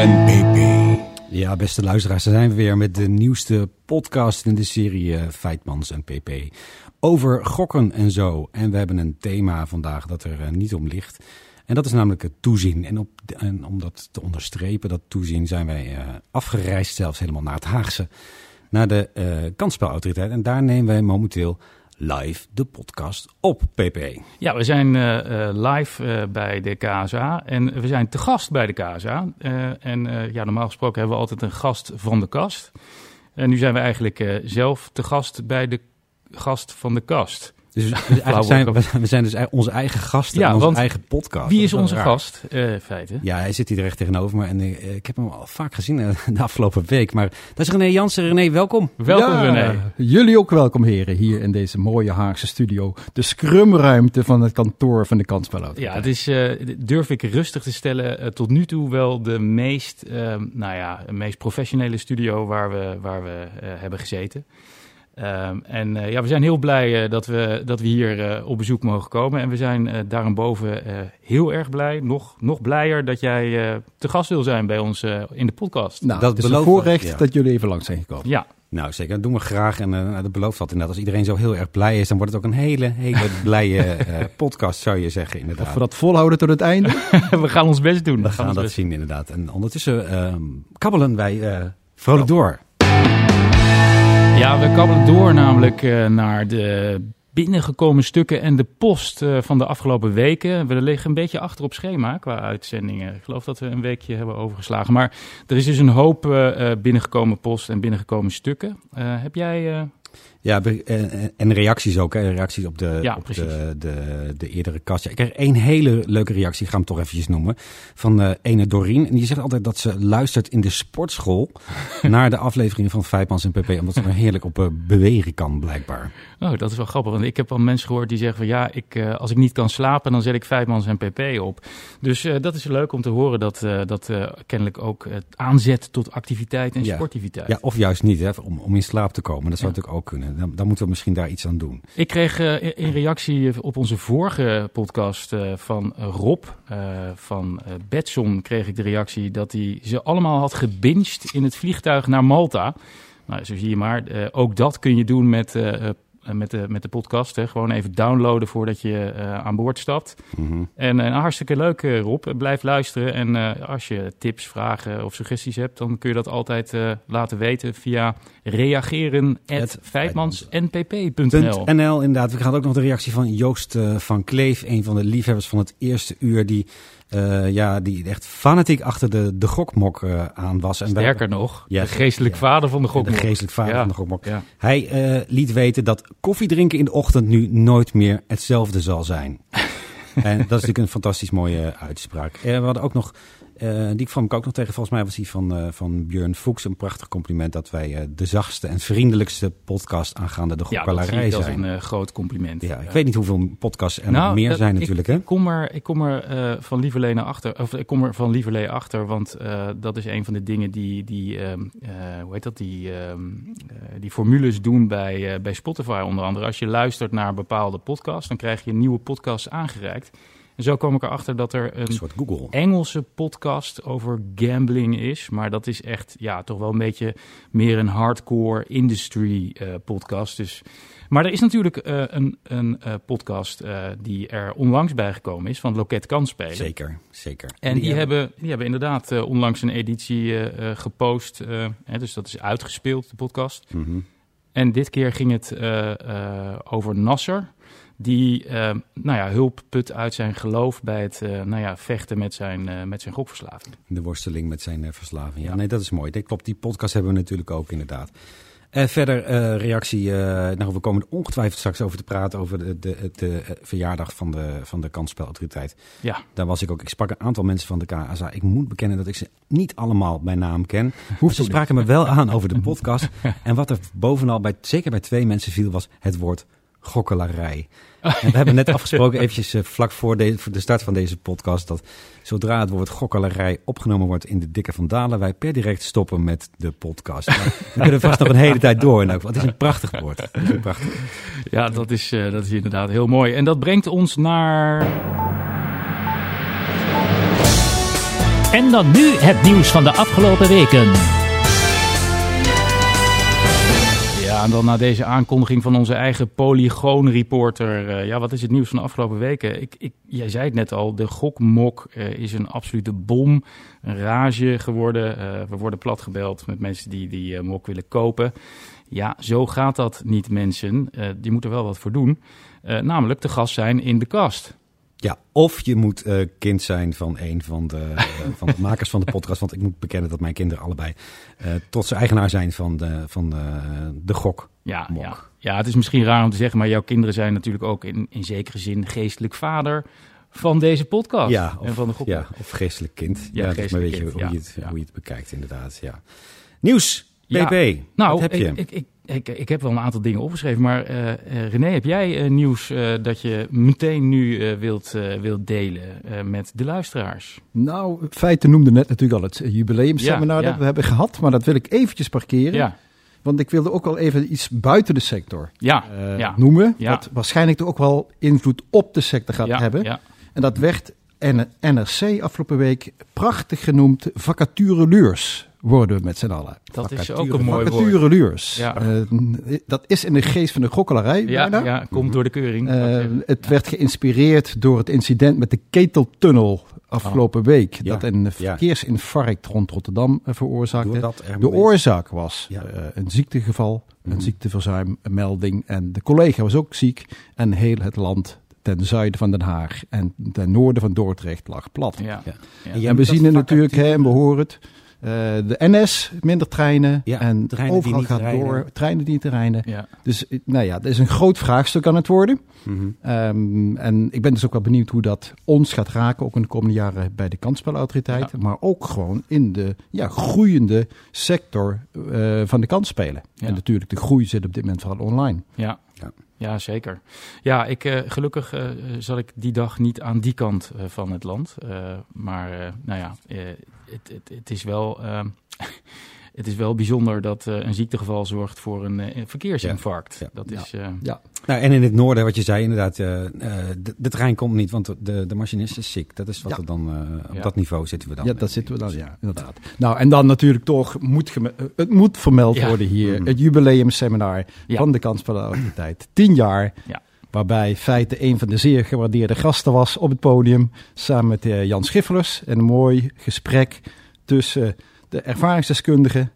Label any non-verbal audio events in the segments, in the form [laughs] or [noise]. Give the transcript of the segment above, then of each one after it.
En PP. Ja, beste luisteraars, daar zijn we weer met de nieuwste podcast in de serie eh, Feitmans en PP. Over gokken en zo. En we hebben een thema vandaag dat er eh, niet om ligt. En dat is namelijk het toezien. En, op, en om dat te onderstrepen, dat toezien, zijn wij eh, afgereisd zelfs helemaal naar het Haagse. Naar de eh kansspelautoriteit. En daar nemen wij momenteel live de podcast op, PP. Ja, we zijn live bij de KSA en we zijn te gast bij de KSA. En ja, normaal gesproken hebben we altijd een gast van de kast. En nu zijn we eigenlijk zelf te gast bij de gast van de kast. Dus, dus [laughs] eigenlijk zijn, we, zijn dus onze eigen gasten Ja, in onze eigen podcast. Wie is onze raar. gast, eh feite? Ja, hij zit hier direct tegenover me en eh, ik heb hem al vaak gezien eh, [laughs] de afgelopen week. Maar dat is René Jansen. René, welkom. Welkom Ja, René. Jullie ook welkom heren, hier in deze mooie Haagse studio. De scrumruimte van het kantoor van de kansspelautoriteit. Ja, het is, eh, durf ik rustig te stellen, tot nu toe wel de meest, nou ja, meest professionele studio waar we, waar we eh, hebben gezeten. Ehm, en eh, ja, we zijn heel blij eh, dat, we, dat we hier eh, op bezoek mogen komen. En we zijn eh daarboven eh heel erg blij, nog, nog blijer dat jij eh, te gast wil zijn bij ons in de podcast. Nou, Dat het is een voorrecht ja. dat jullie even langs zijn gekomen. Ja, Nou, zeker. Dat doen we graag. En eh, dat belooft dat inderdaad. Als iedereen zo heel erg blij is, dan wordt het ook een hele, hele [laughs] blije eh, podcast, zou je zeggen, inderdaad. Of we dat volhouden tot het einde? [laughs] we gaan ons best doen. We gaan dat best zien, inderdaad. En ondertussen ehm, kabbelen wij eh, vrolijk door. Ja, we kabbelen door namelijk eh, naar de binnengekomen stukken en de post eh, van de afgelopen weken. We liggen een beetje achter op schema qua uitzendingen. Ik geloof dat we een weekje hebben overgeslagen. Maar er is dus een hoop eh, binnengekomen post en binnengekomen stukken. Heb jij... eh, Ja, be- eh, en reacties ook. Hè? Reacties op de, Ja, op de, de, de eerdere kast. Ja, ik kreeg één hele leuke reactie, ik ga hem toch eventjes noemen. Van eh ene Doreen. En die zegt altijd dat ze luistert in de sportschool [laughs] naar de afleveringen van Vijpmans en PP. Omdat ze er heerlijk op eh, bewegen kan, blijkbaar. Oh, dat is wel grappig. Want ik heb al mensen gehoord die zeggen van ja, ik, eh, als ik niet kan slapen, dan zet ik Vijfmans en pp op. Dus eh, dat is leuk om te horen dat eh, dat eh, kennelijk ook het aanzet tot activiteit en Ja. sportiviteit. Ja, of juist niet, hè, om, om in slaap te komen. Dat zou natuurlijk ook kunnen. Dan, dan moeten we misschien daar iets aan doen. Ik kreeg eh, in- reactie op onze vorige podcast eh, van Rob eh, van Betson kreeg ik de reactie dat hij ze allemaal had gebinged in het vliegtuig naar Malta. Nou, zo zie je maar. ook dat kun je doen met, met, de, met de podcast. Hè. Gewoon even downloaden voordat je eh, aan boord stapt. Mhm. En eh, hartstikke leuk, eh, Rob. Blijf luisteren. En eh, als je tips, vragen of suggesties hebt, dan kun je dat altijd eh, laten weten via. .nl inderdaad. We gaan ook nog de reactie van Joost eh, van Kleef, een van de liefhebbers van het eerste uur, die, eh, ja, die echt fanatiek achter de, de gokmok eh, aan was. En Sterker nog, Ja, de geestelijk ja. vader van de de gokmok. geestelijk vader Ja. van de gokmok. Ja. Hij eh, liet weten dat koffie drinken in de ochtend nu nooit meer hetzelfde zal zijn. [laughs] en dat is natuurlijk een fantastisch mooie uitspraak. We hadden ook nog, eh, die kwam ik ook nog tegen, volgens mij was die van, eh, van Björn Fuchs. Een prachtig compliment dat wij eh, de zachtste en vriendelijkste podcast aangaande de Ja, dat zie gokkelarij ik als zijn. een groot compliment. Ja, ik weet niet hoeveel podcasts er Nou, nog meer dat- zijn ik- natuurlijk. Hè? Ik kom er, ik kom er van Lieverlee naar achter. Of ik kom er van Lieverlee achter, want dat is een van de dingen die, die ehm, eh, hoe heet dat, die, ehm, eh, die formules doen bij, bij Spotify onder andere. Als je luistert naar bepaalde podcasts, dan krijg je nieuwe podcasts aangereikt. En zo kwam ik erachter dat er Een een soort Google. Engelse podcast over gambling is. Maar dat is echt ja, toch wel een beetje meer een hardcore industry eh, podcast. Dus, maar er is natuurlijk eh, een, een eh, podcast die er onlangs bijgekomen is van Loket Kanspelen. Zeker, zeker. En die, hebben, die hebben inderdaad onlangs een editie gepost. hè, dus dat is uitgespeeld, de podcast. Mhm. En dit keer ging het over Nasser. Die eh, nou ja, hulp put uit zijn geloof bij het eh, nou ja, vechten met zijn, eh, met zijn gokverslaving. De worsteling met zijn eh, verslaving. Ja, nee, dat is mooi. Dat klopt, die podcast hebben we natuurlijk ook inderdaad. Eh, verder reactie, eh, nou, we komen er ongetwijfeld straks over te praten over de, de, de, verjaardag van de, van de kansspelautoriteit. Ja, Daar was ik ook, ik sprak een aantal mensen van de KSA. Ik moet bekennen dat ik ze niet allemaal bij naam ken. [laughs] Hoeft ze spraken me wel aan over de podcast. En wat er bovenal, bij, zeker bij twee mensen viel, was het woord gokkelarij. En we hebben net [laughs] afgesproken, eventjes eh, vlak voor de, voor de start van deze podcast, dat zodra het woord gokkelarij opgenomen wordt in de Dikke van Dalen, wij per direct stoppen met de podcast. Maar we kunnen vast nog een hele tijd door. Nou, het is een prachtig woord. Een prachtig. Ja, dat is, eh, dat is inderdaad heel mooi. En dat brengt ons naar... En dan nu het nieuws van de afgelopen weken. Dan na deze aankondiging van onze eigen Polygoon-reporter. eh, ja, wat is het nieuws van de afgelopen weken? Ik, ik, jij zei het net al, de gokmok eh, is een absolute bom, een rage geworden. Eh, we worden platgebeld met mensen die die mok willen kopen. Ja, zo gaat dat niet, mensen. Die moeten wel wat voor doen. Namelijk te gast zijn in de kast. Ja, of je moet eh, kind zijn van een van de, eh, [laughs] van de makers van de podcast. Want ik moet bekennen dat mijn kinderen allebei uh, trotse eigenaar zijn van de, van de, de gok. Ja, ja, ja, het is misschien raar om te zeggen, maar jouw kinderen zijn natuurlijk ook in, in zekere zin geestelijk vader van deze podcast. Ja, of, en van de gok. ja, of geestelijk kind. Ja, Ja, geestelijk maar weet je hoe, ja. je het, hoe je het bekijkt inderdaad. Ja. Nieuws, PP. Nou, heb je? Ik, ik, ik, ik, ik heb wel een aantal dingen opgeschreven, maar eh, eh, René, heb jij eh, nieuws dat je meteen nu wilt, wilt delen met de luisteraars? Nou, feiten noemde net natuurlijk al het jubileumseminar Ja, ja. dat we hebben gehad. Maar dat wil ik eventjes parkeren. Ja, Want ik wilde ook wel even iets buiten de sector noemen. Wat waarschijnlijk ook wel invloed op de sector gaat hebben. En dat werd NRC afgelopen week prachtig genoemd vacatureleurs worden we met z'n allen. dat is ook een mooi woord. Vacatureleurs. Ja. Eh, dat is in de geest van de gokkelarij Ja, bijna. ja, komt door de keuring. Eh, zeggen. het werd geïnspireerd door het incident met de keteltunnel afgelopen week. Ja, Dat een verkeersinfarct rond Rotterdam eh, veroorzaakte. Er De oorzaak was Ja. eh, een ziektegeval, Mhm. een ziekteverzuim, een melding. En de collega was ook ziek. En heel het land ten zuiden van Den Haag en ten noorden van Dordrecht lag plat. ja. En En we zien het natuurlijk, hè, en we horen het. Eh, de NS, minder treinen. Ja, en treinen die overal niet gaat rijden. door. Treinen die niet rijden. Ja. Dus eh, nou ja, dat is een groot vraagstuk aan het worden. Mhm. Ehm, en ik ben dus ook wel benieuwd hoe dat ons gaat raken, ook in de komende jaren bij de kansspelautoriteit. Maar ook gewoon in de ja, groeiende sector eh, van de kansspelen. Ja. En natuurlijk, de groei zit op dit moment vooral online. Ja. Ja. Ja. zeker. Ja, ik, eh, gelukkig eh, zat ik die dag niet aan die kant van het land. Eh, maar eh, nou ja, eh, het, het, het is wel... ehm, [laughs] Het is wel bijzonder dat eh, een ziektegeval zorgt voor een eh, verkeersinfarct. Ja. Dat Ja. is, eh, Ja, Nou, en in het noorden, wat je zei inderdaad, eh, eh, de, de trein komt niet, want de, de machinist is ziek. Dat is wat Ja. er dan, eh, op Ja. dat niveau zitten we dan. ja dat zitten we dan, ja, inderdaad. Nou, en dan natuurlijk toch, moet het moet vermeld Ja. worden hier, Mhm. het jubileumseminar Ja. van de kansspelautoriteit. Tien jaar. Ja. Waarbij Feite een van de zeer gewaardeerde gasten was op het podium. Samen met eh, Jan Schiffelers. En een mooi gesprek tussen de ervaringsdeskundige.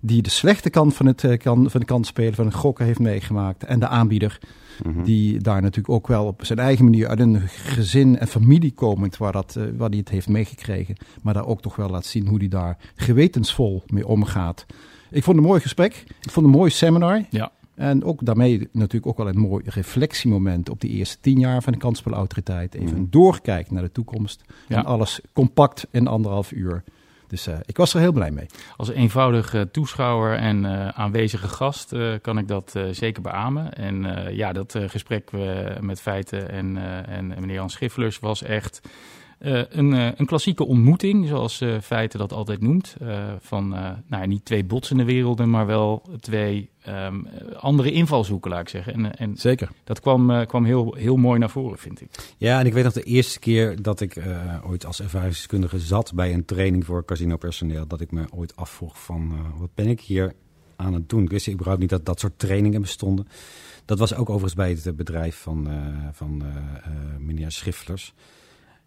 Die de slechte kant van, het, eh, kan, van de kansspelen, van het gokken heeft meegemaakt. En de aanbieder. Mhm. Die daar natuurlijk ook wel op zijn eigen manier uit een gezin en familie komend. Waar, dat, eh, waar hij het heeft meegekregen. Maar daar ook toch wel laat zien hoe hij daar gewetensvol mee omgaat. Ik vond het een mooi gesprek. Ik vond het een mooi seminar. ja. En ook daarmee natuurlijk ook wel een mooi reflectiemoment op de eerste tien jaar van de kansspelautoriteit. Even Mhm. een doorkijk naar de toekomst. Ja. En alles compact in anderhalf uur. Dus eh, ik was er heel blij mee. Als eenvoudig eh, toeschouwer en eh, aanwezige gast eh, kan ik dat zeker beamen. En ja, dat gesprek met Feiten en, en meneer Jan Schiffelers was echt eh, een, eh, een klassieke ontmoeting, zoals eh Feiten dat altijd noemt. van, nou niet twee botsende werelden, maar wel twee ehm, andere invalshoeken, laat ik zeggen. En, en Zeker. dat kwam, kwam heel, heel mooi naar voren, vind ik. Ja, en ik weet nog de eerste keer dat ik ooit als ervaringsdeskundige zat bij een training voor casinopersoneel, dat ik me ooit afvroeg van wat ben ik hier aan het doen? Ik wist überhaupt niet dat dat soort trainingen bestonden. Dat was ook overigens bij het bedrijf van, van meneer Schrifflers.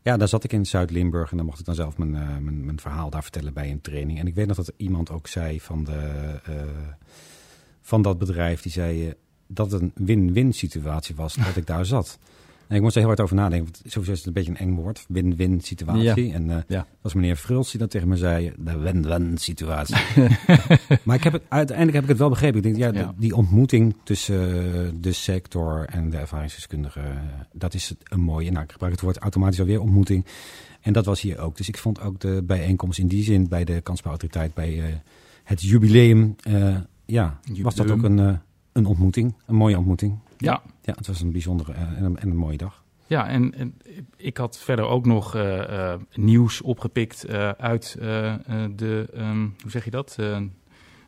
Ja, daar zat ik in Zuid-Limburg en dan mocht ik dan zelf mijn, eh, mijn, mijn verhaal daar vertellen bij een training. En ik weet nog dat er iemand ook zei van, de, eh, van dat bedrijf, die zei eh, dat het een win-win situatie was dat ik daar zat. En ik moest er heel hard over nadenken, want sowieso is het een beetje een eng woord, win-win situatie. En Ja. dat was meneer Fruls die dat tegen me zei, de win-win situatie. [laughs] maar ik heb het, uiteindelijk heb ik het wel begrepen. Ik denk, ja, die ontmoeting tussen eh, de sector en de ervaringsdeskundige, dat is een mooie. Nou, ik gebruik het woord automatisch alweer ontmoeting. En dat was hier ook. Dus ik vond ook de bijeenkomst in die zin bij de kansspelautoriteit, bij eh, het jubileum, ja, was dat ook een, een ontmoeting, een mooie ontmoeting. Ja. Ja, het was een bijzondere eh, en een, en een mooie dag. Ja, en, en ik had verder ook nog eh, eh, nieuws opgepikt uit de, ehm, hoe zeg je dat?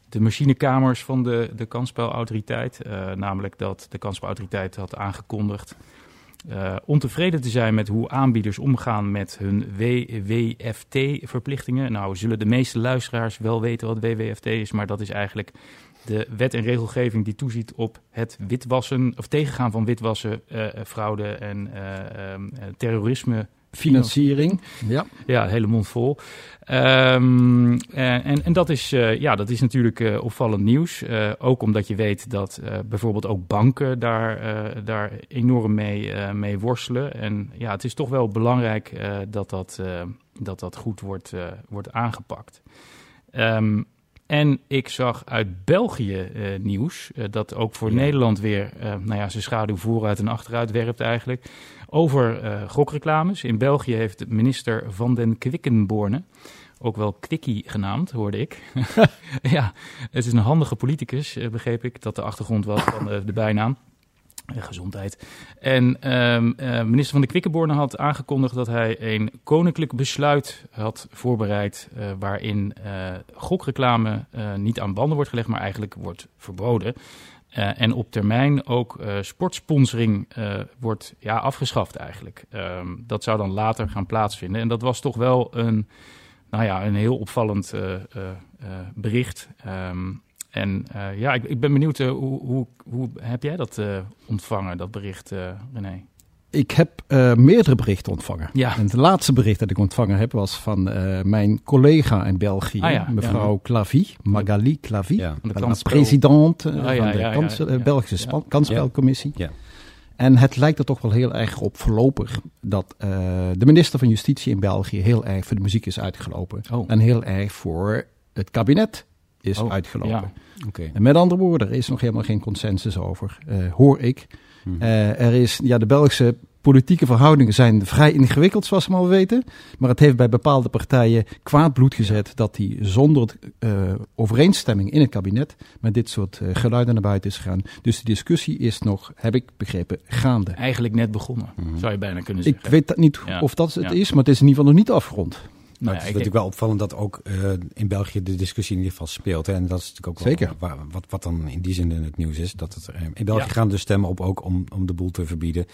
De machinekamers van de, de kansspelautoriteit. Namelijk dat de kansspelautoriteit had aangekondigd ontevreden te zijn met hoe aanbieders omgaan met hun WWFT-verplichtingen. Nou, zullen de meeste luisteraars wel weten wat WWFT is, maar dat is eigenlijk de wet en regelgeving die toeziet op het witwassen of tegengaan van witwassen, eh, fraude en eh, eh, terrorisme. Financiering. Ja. Ja, hele mond vol. Ehm, eh, en, en dat is, eh, ja, dat is natuurlijk eh, opvallend nieuws. Eh, ook omdat je weet dat eh, bijvoorbeeld ook banken daar, eh, daar enorm mee, eh, mee worstelen. En ja, het is toch wel belangrijk eh, dat, dat, eh, dat dat goed wordt, eh, wordt aangepakt. Ehm, en ik zag uit België eh, nieuws, eh, dat ook voor Ja. Nederland weer eh, nou ja, zijn schaduw vooruit en achteruit werpt eigenlijk, over gokreclames. In België heeft minister Van den Quickenborne, ook wel Quickie genaamd, hoorde ik. [laughs] ja, het is een handige politicus, begreep ik, dat de achtergrond was van de bijnaam. Eh, gezondheid. En eh, minister van de Quickenborne had aangekondigd dat hij een koninklijk besluit had voorbereid. eh, waarin gokreclame niet aan banden wordt gelegd, maar eigenlijk wordt verboden. En op termijn ook sportsponsoring wordt ja, afgeschaft eigenlijk. Ehm, dat zou dan later gaan plaatsvinden. En dat was toch wel een, nou ja, een heel opvallend bericht. Ehm, en eh, ja, ik, ik ben benieuwd, eh, hoe, hoe, hoe heb jij dat eh, ontvangen, dat bericht, eh, René? Ik heb eh, meerdere berichten ontvangen. Ja. En het laatste bericht dat ik ontvangen heb was van eh, mijn collega in België, Ah ja, mevrouw Clavie, Magali Clavie, Ja. Van de president Ah, ja, van de ja, ja, kans- ja. Belgische Ja. kansspelcommissie. Ja. En het lijkt er toch wel heel erg op voorlopig dat eh, de minister van Justitie in België heel erg voor de muziek is uitgelopen. Oh. En heel erg voor het kabinet is Oh, uitgelopen. ja. En met andere woorden, er is nog helemaal geen consensus over, eh, hoor ik. Mhm. Eh, er is, ja, de Belgische politieke verhoudingen zijn vrij ingewikkeld, zoals we al weten. Maar het heeft bij bepaalde partijen kwaad bloed gezet dat die zonder eh, overeenstemming in het kabinet met dit soort geluiden naar buiten is gegaan. Dus de discussie is nog, heb ik begrepen, gaande. Eigenlijk net begonnen, Mhm. zou je bijna kunnen Ik zeggen. weet dat niet Ja. of dat het Ja. is, maar het is in ieder geval nog niet afgerond. Maar Nou het is natuurlijk wel opvallend dat ook eh, in België de discussie in ieder geval speelt. Hè? En dat is natuurlijk ook wel wat, wat dan in die zin in het nieuws is. Dat het, eh, in België Ja. gaan de stemmen op ook om, om de boel te verbieden.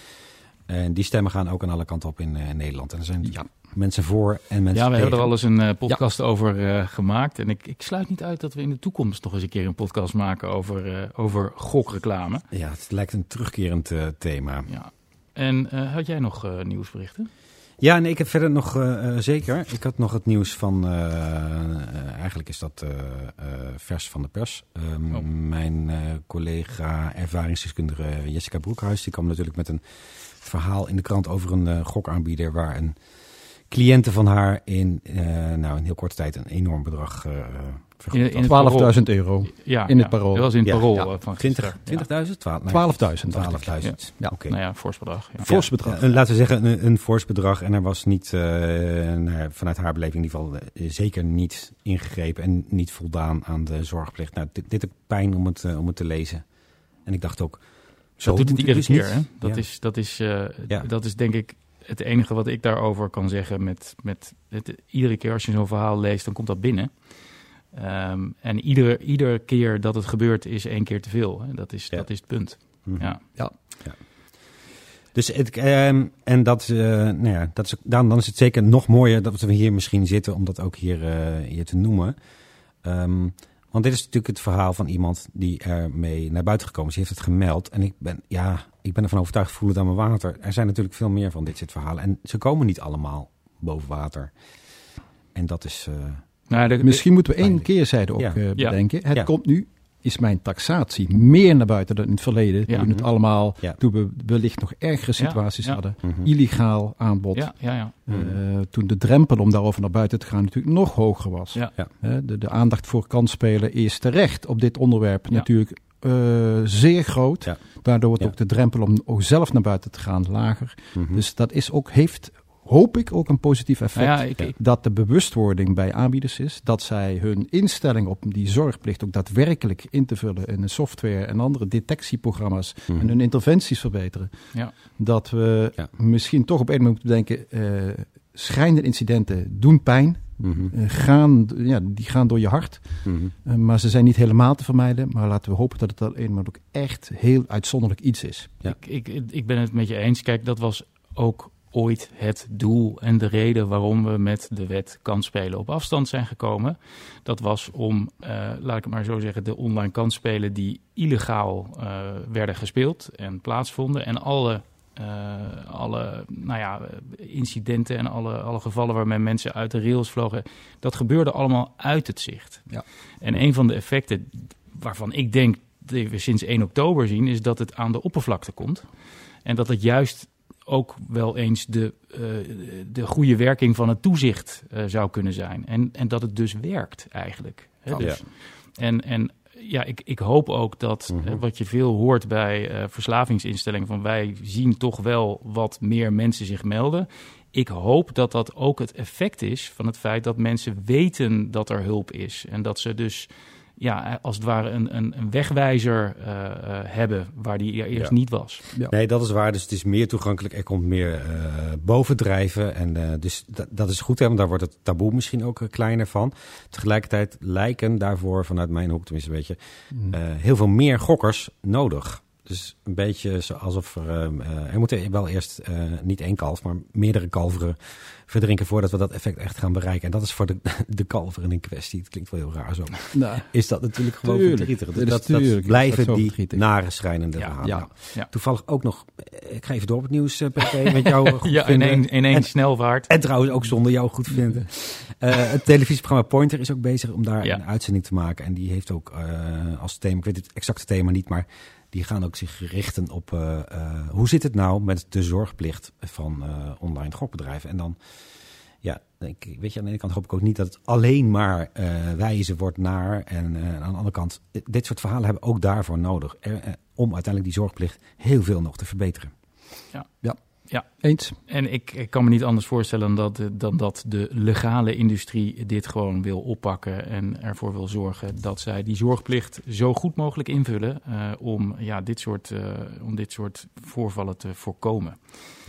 En die stemmen gaan ook aan alle kanten op in eh, Nederland. En er zijn Ja. mensen voor en mensen Ja, we tegen. hebben er al eens een podcast over gemaakt. En ik, ik sluit niet uit dat we in de toekomst nog eens een keer een podcast maken over, over gokreclame. Ja, het lijkt een terugkerend thema. Ja. En had jij nog nieuwsberichten? Ja, nee, ik heb verder nog eh, eh, zeker. Ik had nog het nieuws van. eh, eigenlijk is dat vers van de pers. Ehm, Oh. Mijn collega ervaringsdeskundige Jessica Broekhuis. die kwam natuurlijk met een verhaal in de krant over een gokaanbieder. waar een cliënte van haar in nou, een heel korte tijd een enorm bedrag In- in had. het- 12.000 euro. Ja, In ja, het Parool. Dat was in het Ja, parool ja. eh, van 20 gisteren. 20.000? 12, nee, 12.000. dacht ik. 12.000. Ja. Oké. Ja. Nou ja, fors bedrag. Ja. Fors bedrag. Een- laten we zeggen, een, een fors bedrag. En er was niet, eh, nou ja, vanuit haar beleving in ieder geval, eh, zeker niet ingegrepen en niet voldaan aan de zorgplicht. Nou, dit, dit heb pijn om het, eh, om het te lezen. En ik dacht ook, zo dat doet het iedere dus keer. Hè? Dat, Ja. is, dat, is, eh, Ja. dat is denk ik het enige wat ik daarover kan zeggen. Met, met het, iedere keer als je zo'n verhaal leest, dan komt dat binnen. Ehm, en iedere, iedere keer dat het gebeurt is één keer te veel. Hè? Dat, is, Ja. dat is het punt. Mhm. Ja. Dus het, ehm, en dat, eh, nou ja, dat is, dan, dan is het zeker nog mooier dat we hier misschien zitten om dat ook hier, eh, hier te noemen. Ehm, want dit is natuurlijk het verhaal van iemand die ermee naar buiten gekomen is. Die heeft het gemeld. En ik ben, ja, ik ben ervan overtuigd, voel het aan mijn water. Er zijn natuurlijk veel meer van dit soort verhalen. En ze komen niet allemaal boven water. En dat is... Nou, de- Misschien moeten we één keerzijde ook Ja. eh, Ja. bedenken. Het Ja. komt nu, is mijn taxatie, meer naar buiten dan in het verleden. Ja. Toen het allemaal, Ja. toen we wellicht nog ergere situaties ja. hadden. mhm. Illegaal aanbod. ja, ja, ja. Eh, Mhm. toen de drempel om daarover naar buiten te gaan natuurlijk nog hoger was. Ja. Ja. De, de aandacht voor kansspelen is terecht op dit onderwerp Ja. natuurlijk eh, zeer groot. Ja. Waardoor wordt Ja. ook de drempel om ook zelf naar buiten te gaan lager. Mhm. Dus dat is ook, heeft hoop ik ook een positief effect. Nou ja, ik- ik- dat de bewustwording bij aanbieders is. Dat zij hun instelling op die zorgplicht ook daadwerkelijk in te vullen in een software en andere detectieprogramma's Mhm. en hun interventies verbeteren. Ja. Dat we Ja. misschien toch op een moment moeten denken, eh schrijnende incidenten doen pijn. Mhm. eh, gaan, ja, die gaan door je hart. Mhm. Eh, maar ze zijn niet helemaal te vermijden. Maar laten we hopen dat het alleen maar ook echt heel uitzonderlijk iets is. Ja. Ik, ik, ik ben het met je eens. Kijk, dat was ook ooit het doel en de reden waarom we met de wet kansspelen op afstand zijn gekomen. Dat was om, eh, laat ik het maar zo zeggen, de online kansspelen die illegaal eh, werden gespeeld en plaatsvonden. En alle, eh, alle nou ja, incidenten en alle, alle gevallen waarmee mensen uit de rails vlogen, dat gebeurde allemaal uit het zicht. Ja. En een van de effecten waarvan ik denk die we sinds 1 oktober zien, is dat het aan de oppervlakte komt. En dat het juist ook wel eens de, eh, de goede werking van het toezicht eh, zou kunnen zijn. En, en dat het dus werkt eigenlijk. Hè? Ja. Dus, en, en ja, ik, ik hoop ook dat Mhm. wat je veel hoort bij eh, verslavingsinstellingen, van wij zien toch wel wat meer mensen zich melden. Ik hoop dat dat ook het effect is van het feit dat mensen weten dat er hulp is. En dat ze dus ja, als het ware een, een, een wegwijzer eh, eh, hebben waar die er eerst Ja. niet was. Nee, dat is waar. Dus het is meer toegankelijk. Er komt meer eh, bovendrijven. En eh, dus dat, dat is goed, hè, want daar wordt het taboe misschien ook eh, kleiner van. Tegelijkertijd lijken daarvoor, vanuit mijn hoek tenminste een beetje, Mm. eh, heel veel meer gokkers nodig. Dus een beetje alsof er... ehm, eh, er moeten wel eerst eh, niet één kalf, maar meerdere kalveren verdrinken voordat we dat effect echt gaan bereiken. En dat is voor de, [laughs] de kalveren in kwestie. Het klinkt wel heel raar zo. Nou, Is dat natuurlijk gewoon Tuurlijk. verdrietig. Dat is dat, tuurlijk blijven dat die verdrietig. nare schrijnende Ja, verhalen. ja. Nou, Ja. Toevallig ook nog, eh, ik ga even door op het nieuws, eh, PP, met jou [laughs] goed Ja, in vinden. één, in één En- snelvaart. En trouwens ook zonder jou goed vinden. Eh, het televisieprogramma Pointer is ook bezig om daar een uitzending te maken. En die heeft ook als thema, ik weet het exacte thema niet, maar die gaan ook zich richten op eh, eh, hoe zit het nou met de zorgplicht van eh, online gokbedrijven. En dan, ja, ik, weet je, aan de ene kant hoop ik ook niet dat het alleen maar eh, wijzen wordt naar. En eh, aan de andere kant, dit soort verhalen hebben ook daarvoor nodig. Om uiteindelijk die zorgplicht heel veel nog te verbeteren. Eens. En ik, ik kan me niet anders voorstellen dan dat, dan dat de legale industrie dit gewoon wil oppakken en ervoor wil zorgen dat zij die zorgplicht zo goed mogelijk invullen eh, om, ja, dit soort, eh, om dit soort voorvallen te voorkomen.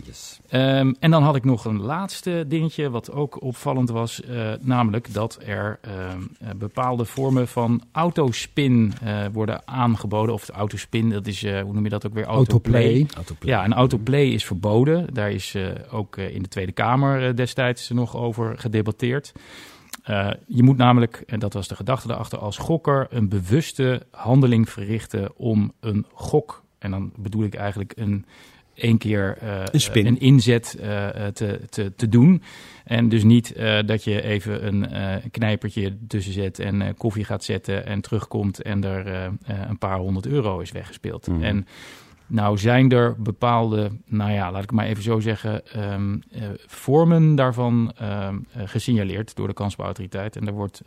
Yes. Ehm, en dan had ik nog een laatste dingetje wat ook opvallend was, eh, namelijk dat er ehm, eh, bepaalde vormen van autospin eh, worden aangeboden. Of de autospin, dat is, eh, hoe noem je dat ook weer? Autoplay. Autoplay. Ja, een autoplay is verboden. Daar is eh, ook eh, in de Tweede Kamer destijds nog over gedebatteerd. Eh, je moet namelijk, en dat was de gedachte daarachter, als gokker een bewuste handeling verrichten om een gok, en dan bedoel ik eigenlijk een één keer eh, Een spin. eh, een inzet eh, eh, te, te, te doen. En dus niet dat je even een knijpertje tussen zet en koffie gaat zetten en terugkomt en er een paar honderd euro is weggespeeld. Mhm. En nou zijn er bepaalde, nou ja, laat ik maar even zo zeggen, ehm, eh, vormen daarvan ehm, eh, gesignaleerd door de kansbouwautoriteit. En er wordt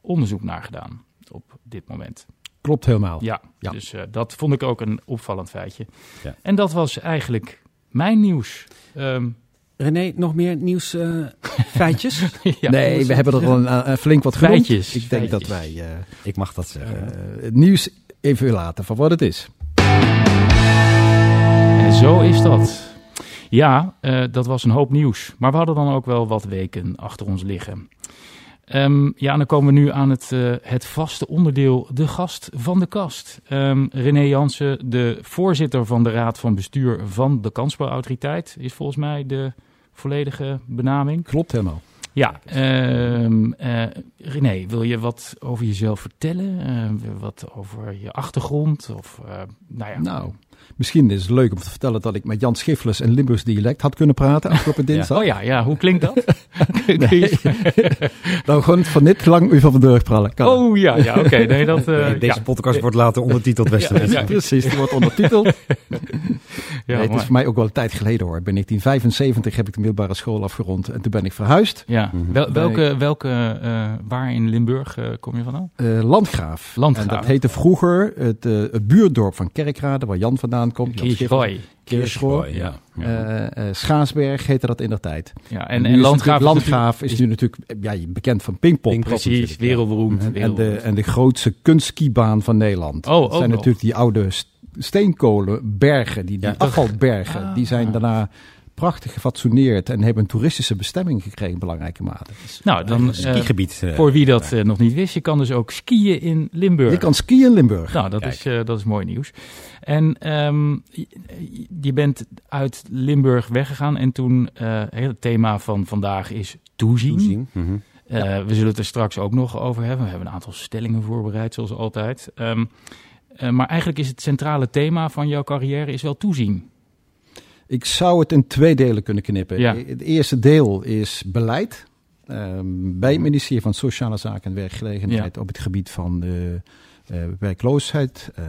onderzoek naar gedaan op dit moment. Klopt helemaal. Ja, Ja. dus eh, dat vond ik ook een opvallend feitje. Ja. En dat was eigenlijk mijn nieuws. Ehm, René, nog meer nieuws eh, [laughs] feitjes? ja, nee, we hebben er al een, een flink wat genoemd. Feitjes, Ik denk dat wij eh, Ik mag dat zeggen. eh, het nieuws even laten van wat het is. En zo is dat. Ja, eh, dat was een hoop nieuws. Maar we hadden dan ook wel wat weken achter ons liggen. Ehm, ja, dan komen we nu aan het, eh, het vaste onderdeel, de gast van de kast. Ehm, René Jansen, de voorzitter van de Raad van Bestuur van de Kansspelautoriteit, is volgens mij de volledige benaming. Klopt helemaal. Ja, eh, René, wil je wat over jezelf vertellen? Eh, wat over je achtergrond? Of, nou ja, Nou, misschien is het leuk om te vertellen dat ik met Jan Schiffles een Limburgs dialect had kunnen praten afgelopen [laughs] dinsdag. Oh ja, ja, hoe klinkt dat? [laughs] Nee. [laughs] Nou, gewoon van dit lang u van de deur prallen. Kan oh ja, ja oké. Nee, dat, eh, Nee, deze ja. podcast wordt later ondertiteld, beste Ja. Precies, die wordt ondertiteld. nee, het is voor mij ook wel een tijd geleden hoor. In 1975 heb ik de middelbare school afgerond en toen ben ik verhuisd. Ja, Mhm. Wel, welke, welke eh, waar in Limburg eh, kom je vandaan? Eh, Landgraaf. Landgraaf. En dat heette vroeger het, eh, het buurdorp van Kerkrade, waar Jan vandaan komt. Schiffer. Kirchroy. Kirchroy, ja. Eh, eh, Schaarsberg heette dat in der tijd. Ja, En, en, Landgraaf is Landgraaf is nu natuurlijk eh, ja, bekend van Pinkpop. Pinkpop. Precies, ja. wereldberoemd. En, en, de, en de grootste kunstskibaan van Nederland. Oh, dat ook zijn nog. natuurlijk die oude st- steenkolenbergen, die, die Ja. afvalbergen. Ah. die zijn daarna prachtig gefatsoeneerd en hebben een toeristische bestemming gekregen in belangrijke mate. Nou, dan, Een eh, skigebied. eh, voor wie dat eh, nog niet wist, je kan dus ook skiën in Limburg. Je kan skiën in Limburg. Nou, dat Kijk. is, eh, dat is mooi nieuws. En ehm, je, bent uit Limburg weggegaan en toen, eh, het thema van vandaag is toezien. toezien. Mhm. Eh, we zullen het er straks ook nog over hebben. We hebben een aantal stellingen voorbereid, zoals altijd. Ehm, eh, maar eigenlijk is het centrale thema van jouw carrière is wel toezien. Ik zou het in twee delen kunnen knippen. Ja. Het eerste deel is beleid. ehm, bij het ministerie van Sociale Zaken en Werkgelegenheid op het gebied van de eh, werkloosheid, eh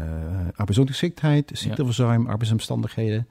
arbeidsongeschiktheid, ziekteverzuim, arbeidsomstandigheden.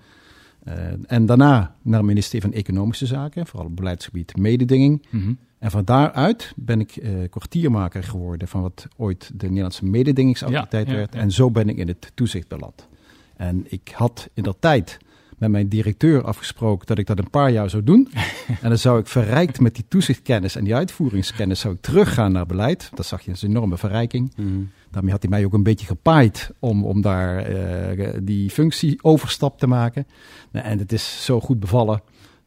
Eh, en daarna naar het ministerie van Economische Zaken, vooral op beleidsgebied mededinging. Mhm. En van daaruit ben ik eh, kwartiermaker geworden van wat ooit de Nederlandse mededingingsautoriteit Ja, werd. En zo ben ik in het toezicht beland. En ik had in dat tijd met mijn directeur afgesproken dat ik dat een paar jaar zou doen. [laughs] en dan zou ik verrijkt met die toezichtkennis en die uitvoeringskennis zou ik teruggaan naar beleid. Dat zag je als een enorme verrijking. Mhm. Daarmee had hij mij ook een beetje gepaaid om, om daar eh, die functie overstap te maken. Nou, en het is zo goed bevallen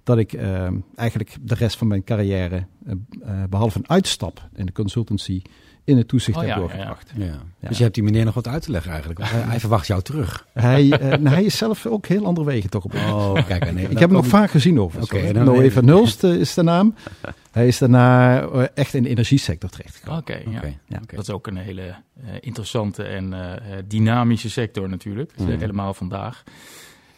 dat ik eh, eigenlijk de rest van mijn carrière, eh, eh, behalve een uitstap in de consultancy, in het toezicht Oh, heb ja, ja, doorgebracht. Ja. Ja. Dus je hebt die meneer nog wat uit te leggen eigenlijk. Hij, hij verwacht jou terug. Hij, eh, [laughs] nou, hij is zelf ook heel andere wegen toch op. Oh, kijk. Nee, [laughs] ik heb hem nog vaak gezien over. Oké, Okay, dan- Noé van Hulst eh, is de naam. [laughs] Hij is daarna eh, echt in de energiesector terechtgekomen. Oké, ja. Oké. Ja. Dat is ook een hele eh, interessante en dynamische sector natuurlijk. Helemaal vandaag.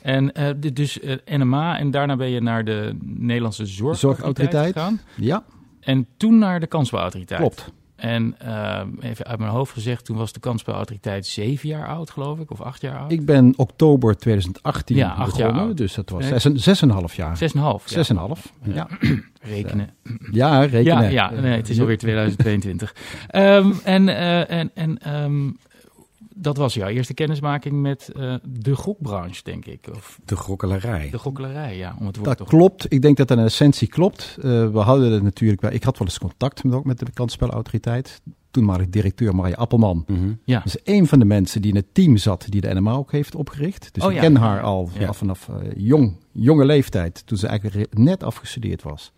En eh, dus NMA en daarna ben je naar de Nederlandse Zorgautoriteit Zorgautoriteit. gegaan. Ja, En toen naar de Kansspelautoriteit. klopt. En eh, even uit mijn hoofd gezegd, toen was de Kansspelautoriteit zeven jaar oud, geloof ik, of acht jaar oud. Ik ben oktober 2018 Ja, acht jaar begonnen, oud. dus dat was zes, en- zes en een half jaar. Zes en een half. ja. Zes en een half, ja. [clears throat] Rekenen. Ja, rekenen. Ja, ja nee, het is alweer [laughs] 2022. Ehm, en en, en ehm, dat was jouw eerste kennismaking met eh, de gokbranche, denk ik. Of De grokkelarij. de gokkelarij, ja. Om het woord Dat toch... klopt. Ik denk dat dat in essentie klopt. Eh, we hadden het natuurlijk wel. Ik had wel eens contact met, ook met de kansspelautoriteit. Toenmalig directeur Marije Appelman. Mhm. Ja. Dat is een van de mensen die in het team zat die de NMA ook heeft opgericht. Dus Oh, ik ja. ken haar al Ja. vanaf, eh, jong, jonge leeftijd, toen ze eigenlijk net afgestudeerd was.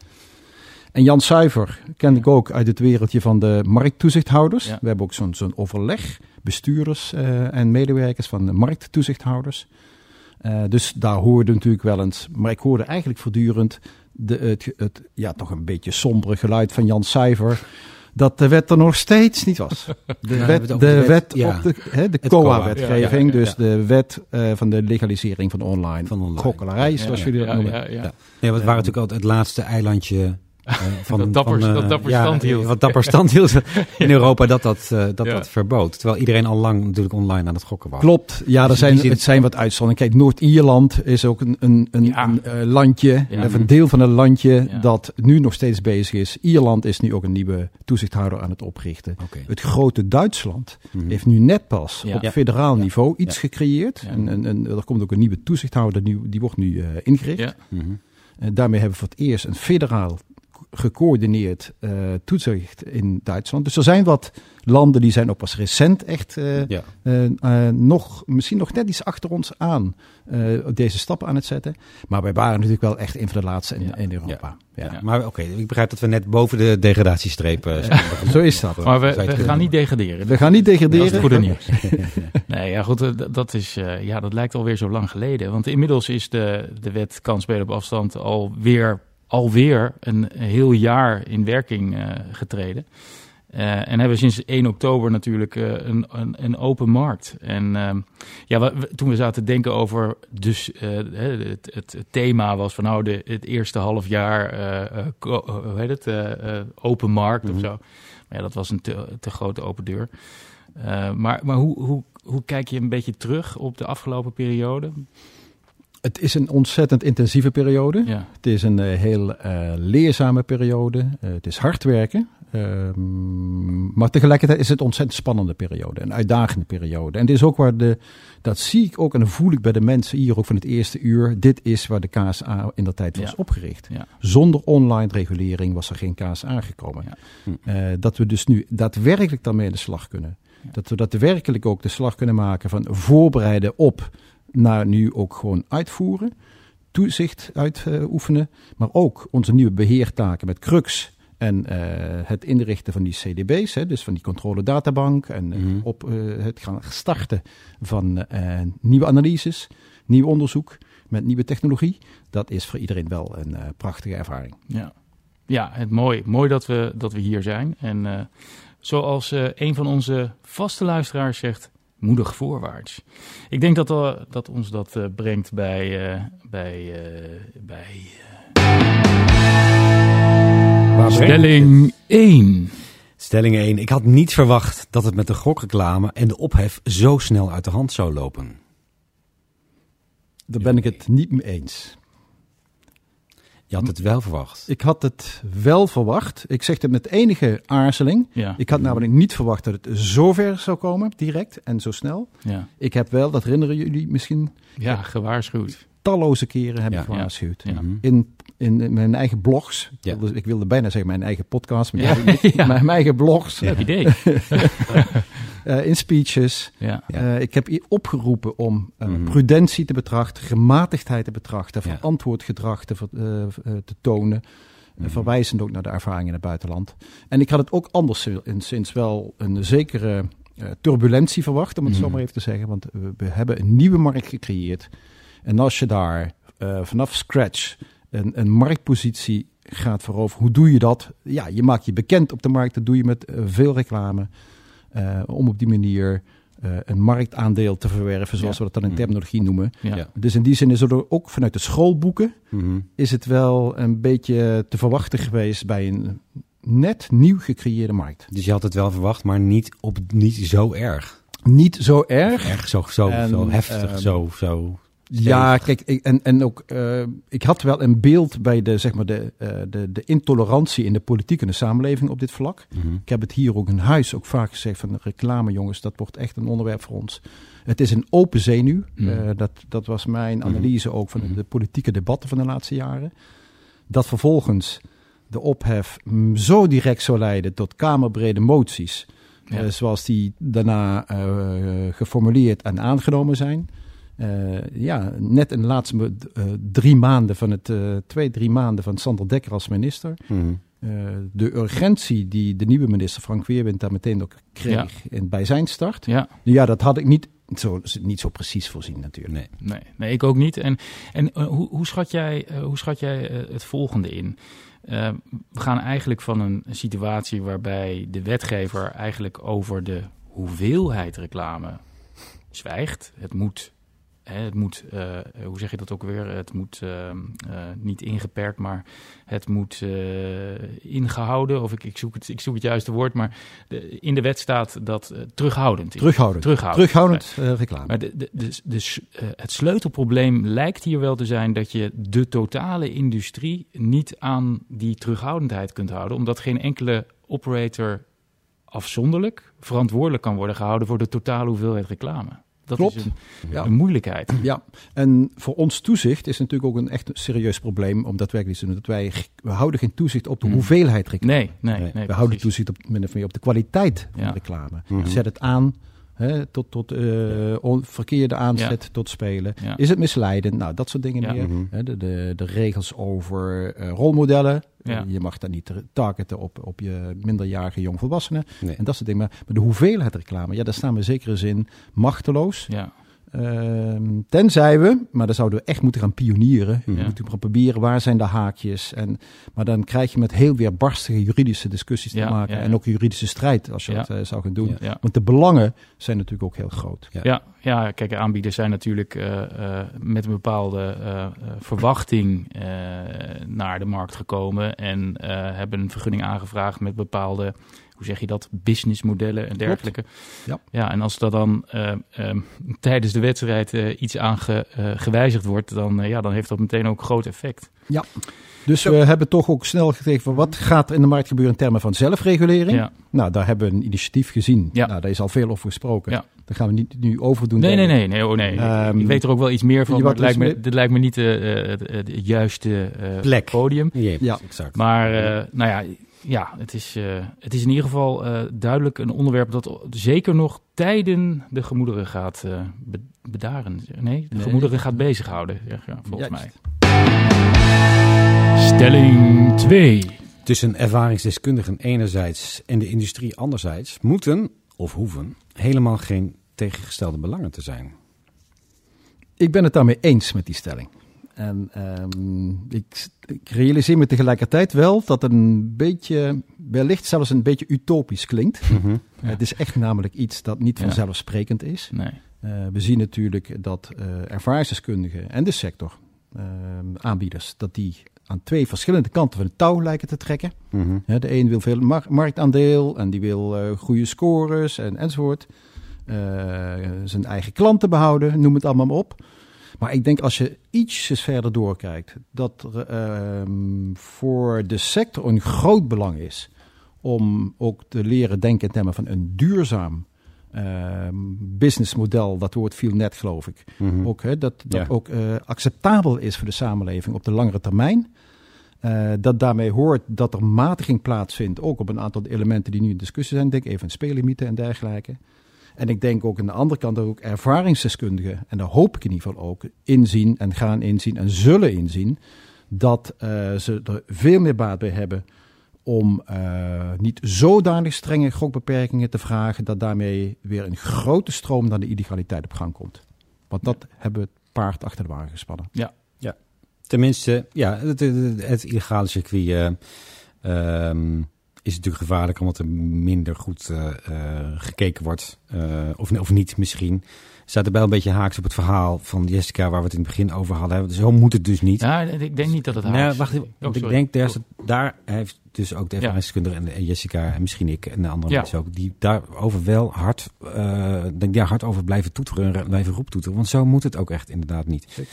En Jan Suiver kende ik ook uit het wereldje van de markttoezichthouders. Ja. We hebben ook zo'n zo'n overleg, bestuurders eh, en medewerkers van de markttoezichthouders. Eh, dus daar hoorde natuurlijk wel eens, maar ik hoorde eigenlijk voortdurend de, het, het ja, toch een beetje sombere geluid van Jan Suiver. Dat de wet er nog steeds niet was. [laughs] De Ja, wet, de wet, wet, ja. op de, hè, de COA-wetgeving, ja, dus de wet eh, van de legalisering van online, Van online. gokkelarij, zoals jullie dat noemen. ja, ja. Want het waren natuurlijk altijd het laatste eilandje [laughs] van Dat dapper- van, eh, dat dapper ja, stand hield. Wat dapper stand hield [laughs] in Europa dat dat, eh, dat, Ja. dat verbood. Terwijl iedereen al lang natuurlijk online aan het gokken was. Klopt, ja, er Dus zijn, zin- het zijn wat uitzonderingen. Kijk, Noord-Ierland is ook een, een, een, Ja. een eh, landje, Ja. of een deel van een landje Ja. dat nu nog steeds bezig is. Ierland is nu ook een nieuwe toezichthouder aan het oprichten. Het grote Duitsland Mhm. heeft nu net pas Ja. op Ja. federaal Ja. niveau iets Ja. gecreëerd. Ja. En, en, en er komt ook een nieuwe toezichthouder, die, die wordt nu eh, ingericht. Ja. Mhm. En daarmee hebben we voor het eerst een federaal gecoördineerd eh, toezicht in Duitsland. Dus er zijn wat landen die zijn ook pas recent echt eh, Ja. eh, nog, misschien nog net iets achter ons aan eh, deze stappen aan het zetten. Maar wij waren natuurlijk wel echt een van de laatste in, Ja. in Europa. Ja. Ja. Maar oké, ik begrijp dat we net boven de degradatiestreep staan. Zo is dat. Maar we, gaan niet degraderen. We gaan niet Dat is het degraderen. goede [laughs] nieuws. nee, ja, goed, dat, is, eh, ja, dat lijkt alweer zo lang geleden. Want inmiddels is de, de wet kansspelen op afstand alweer, alweer een heel jaar in werking eh, getreden. Eh, en hebben we sinds 1 oktober natuurlijk eh, een, een, een open markt. En ehm, ja, we- toen we zaten te denken over, dus het, het, het thema was van nou, de, het eerste half jaar, hoe heet het, open markt Mhm. of zo. Maar ja, dat was een te, te grote open deur. Maar maar hoe, hoe, hoe kijk je een beetje terug op de afgelopen periode? Het is een ontzettend intensieve periode. Ja, Het is een eh, heel eh, leerzame periode. Eh, het is hard werken. Ehm, maar tegelijkertijd is het een ontzettend spannende periode. Een uitdagende periode. En dit is ook waar de, dat zie ik ook en dat voel ik bij de mensen hier ook van het eerste uur. Dit is waar de KSA in dat tijd was Ja. opgericht. ja, Zonder online regulering was er geen KSA gekomen. Ja. Hm. Dat we dus nu daadwerkelijk daarmee aan de slag kunnen. Dat we daadwerkelijk ook de slag kunnen maken van voorbereiden op naar nu ook gewoon uitvoeren. Toezicht uitoefenen. maar ook onze nieuwe beheertaken met Crux. En eh, het inrichten van die CDB's, hè, dus van die controle databank. En eh, Mhm. op eh, het gaan starten van nieuwe analyses, nieuw onderzoek met nieuwe technologie. Dat is voor iedereen wel een prachtige ervaring. ja. Ja, het mooi. Mooi dat we, dat we hier zijn. En zoals een van onze vaste luisteraars zegt, moedig voorwaarts. Ik denk dat, eh, dat ons dat eh, brengt bij, eh, bij, eh, bij stelling 1. Stelling 1. Ik had niet verwacht dat het met de gokreclame en de ophef zo snel uit de hand zou lopen. Daar ben ik het niet mee eens. Je had het wel verwacht. Ik had het wel verwacht. Ik zeg het met enige aarzeling. Ja, Ik had namelijk niet verwacht dat het zo ver zou komen, direct en zo snel. ja. Ik heb wel, dat herinneren jullie misschien, ja gewaarschuwd. talloze keren heb ik gewaarschuwd. Ja. In, in mijn eigen blogs. Ja. Ik, wilde, ik wilde bijna zeggen mijn eigen podcast, maar Ja. [laughs] niet. Ja. mijn, mijn eigen blogs. Heb [laughs] idee. eh, in speeches. Eh, ik heb opgeroepen om eh, Mhm. prudentie te betrachten, gematigdheid te betrachten, verantwoord gedrag te, te tonen. Mhm. verwijzend ook naar de ervaringen in het buitenland. En ik had het ook anderszins wel een zekere turbulentie verwacht, om het zo maar even te zeggen. Want we, we hebben een nieuwe markt gecreëerd. En als je daar vanaf scratch een, een marktpositie gaat veroveren, hoe doe je dat? Ja, je maakt je bekend op de markt, dat doe je met eh, veel reclame. eh, om op die manier eh, een marktaandeel te verwerven, zoals Ja. we dat dan in Mhm. terminologie noemen. ja. Ja. Dus in die zin is er ook vanuit de schoolboeken Mhm. is het wel een beetje te verwachten geweest bij een net nieuw gecreëerde markt. Dus je had het wel verwacht, maar niet, op, niet zo erg. Niet zo erg. Erg zo, zo, En, zo heftig, ehm, zo, zo. Ja, kijk, ik, en, en ook, eh, ik had wel een beeld bij de, zeg maar de, eh, de, de intolerantie in de politiek en de samenleving op dit vlak. Mhm. Ik heb het hier ook in huis ook vaak gezegd van reclame, jongens, dat wordt echt een onderwerp voor ons. Het is een open zenuw. Mm. Eh, dat, dat was mijn Mhm. analyse ook van Mhm. de politieke debatten van de laatste jaren. Dat vervolgens de ophef zo direct zou leiden tot kamerbrede moties. Ja. zoals die daarna geformuleerd en aangenomen zijn. Eh, ja, net in de laatste eh, drie maanden van het, eh, twee, drie maanden van Sander Dekker als minister. Mhm. Eh, de urgentie die de nieuwe minister Frank Weerwind daar meteen ook kreeg in, bij zijn start. ja. Ja, dat had ik niet zo, niet zo precies voorzien natuurlijk. Nee. Nee, nee, ik ook niet. En, en hoe, hoe schat jij, eh, hoe schat jij het volgende in? Eh, we gaan eigenlijk van een situatie waarbij de wetgever eigenlijk over de hoeveelheid reclame zwijgt. Het moet, het moet eh, hoe zeg je dat ook weer? Het moet eh, eh, niet ingeperkt, maar het moet eh, ingehouden. Of ik, ik, zoek het, ik zoek het juiste woord, maar de, in de wet staat dat terughoudend is. Terughoudend. Terughoudend. Terughoudend reclame. Maar de, de, de, de- het sleutelprobleem lijkt hier wel te zijn dat je de totale industrie niet aan die terughoudendheid kunt houden, omdat geen enkele operator afzonderlijk verantwoordelijk kan worden gehouden voor de totale hoeveelheid reclame. Dat Klopt. is een, Ja. een moeilijkheid. Ja, en voor ons toezicht is natuurlijk ook een echt serieus probleem om daadwerkelijk te doen. Dat wij we houden geen toezicht op de Mm. hoeveelheid reclame. Nee, nee, nee. Nee, we precies. houden toezicht op, min of meer op de kwaliteit van Ja. de reclame. Mhm. Zet het aan hè, tot, tot eh, on- verkeerde aanzet tot spelen. Ja. Is het misleidend? Nou, dat soort dingen Ja. meer. Mhm. Hè, de, de, de regels over eh, rolmodellen. Ja. Je mag daar niet targeten op, op je minderjarige jongvolwassenen. Nee. En dat soort dingen. Maar, maar de hoeveelheid reclame, ja, daar staan we in zekere zin machteloos. Ja, Ehm, tenzij we, maar dan zouden we echt moeten gaan pionieren. Ja. We moeten gaan proberen waar zijn de haakjes. En, maar dan krijg je met heel weerbarstige juridische discussies te maken. ja. En ook juridische strijd als je dat eh, zou gaan doen. Want de belangen zijn natuurlijk ook heel groot. Ja. Ja, kijk, aanbieders zijn natuurlijk eh, eh, met een bepaalde eh, verwachting naar de markt gekomen en hebben een vergunning aangevraagd met bepaalde hoe zeg je dat, businessmodellen en dergelijke. Ja. ja, en als dat dan eh, ehm, tijdens de wedstrijd iets aan ge- gewijzigd wordt, dan, ja, dan heeft dat meteen ook groot effect. Dus we hebben toch ook snel gekeken van wat gaat er in de markt gebeuren in termen van zelfregulering. Ja. Nou, daar hebben we een initiatief gezien. Ja. Nou, daar is al veel over gesproken. Ja. Daar gaan we niet nu over doen. Nee, nee, nee, nee, oh, nee. Ik- Ehm, ik weet er ook wel iets meer van, maar het lijkt, me, dit lijkt me niet eh, eh, het, het juiste eh, Plek. podium. Ja, Ja. exact. Maar eh, nou ja, ja het, is, eh, het is in ieder geval eh, duidelijk een onderwerp dat zeker nog tijden de gemoederen gaat eh, be- bedaren. Nee, de Nee. gemoederen gaat bezighouden, ja, ja, volgens Juist. mij. Stelling 2. Tussen ervaringsdeskundigen enerzijds en de industrie anderzijds moeten of hoeven helemaal geen tegengestelde belangen te zijn. Ik ben het daarmee eens met die stelling. En ehm, ik, ik realiseer me tegelijkertijd wel dat het een beetje, wellicht zelfs een beetje utopisch klinkt. Mhm. Ja. [laughs] Het is echt namelijk iets dat niet vanzelfsprekend is. Nee. Eh, we zien natuurlijk dat eh ervaringsdeskundigen en de sector, ehm, aanbieders, dat die aan twee verschillende kanten van het touw lijken te trekken. Mhm. De een wil veel mar- marktaandeel en die wil eh, goede scores en, enzovoort. Eh, zijn eigen klanten behouden, noem het allemaal maar op. Maar ik denk als je ietsjes verder doorkijkt, dat er ehm, voor de sector een groot belang is om ook te leren denken in termen van een duurzaam ehm, businessmodel. Dat woord viel net, geloof ik. Mhm. Ook, hè, dat dat Ja. ook eh, acceptabel is voor de samenleving op de langere termijn. Eh, dat daarmee hoort dat er matiging plaatsvindt, ook op een aantal elementen die nu in discussie zijn. Denk even aan speellimieten en dergelijke. En ik denk ook aan de andere kant dat ook ervaringsdeskundigen, en daar hoop ik in ieder geval ook, inzien en gaan inzien en zullen inzien, dat eh, ze er veel meer baat bij hebben om eh, niet zodanig strenge gokbeperkingen te vragen dat daarmee weer een grote stroom naar de illegaliteit op gang komt. Want dat hebben we het paard achter de wagen gespannen. Tenminste, ja, het, het, het illegale circuit eh, ehm, is natuurlijk gevaarlijk omdat er minder goed eh, gekeken wordt. of, of niet misschien. Staat er wel een beetje haaks op het verhaal van Jessica waar we het in het begin over hadden. Zo moet het dus niet. Ja, ik denk niet dat het Nee, haaks is. wacht even. Oh, ik denk, daar, daar heeft dus ook de Ja. ervaringskundige en, en Jessica en misschien ik en de andere Ja. mensen ook, die daarover wel hard, eh, denk daar hard over blijven toeteren en blijven roeptoeteren. Want zo moet het ook echt inderdaad niet.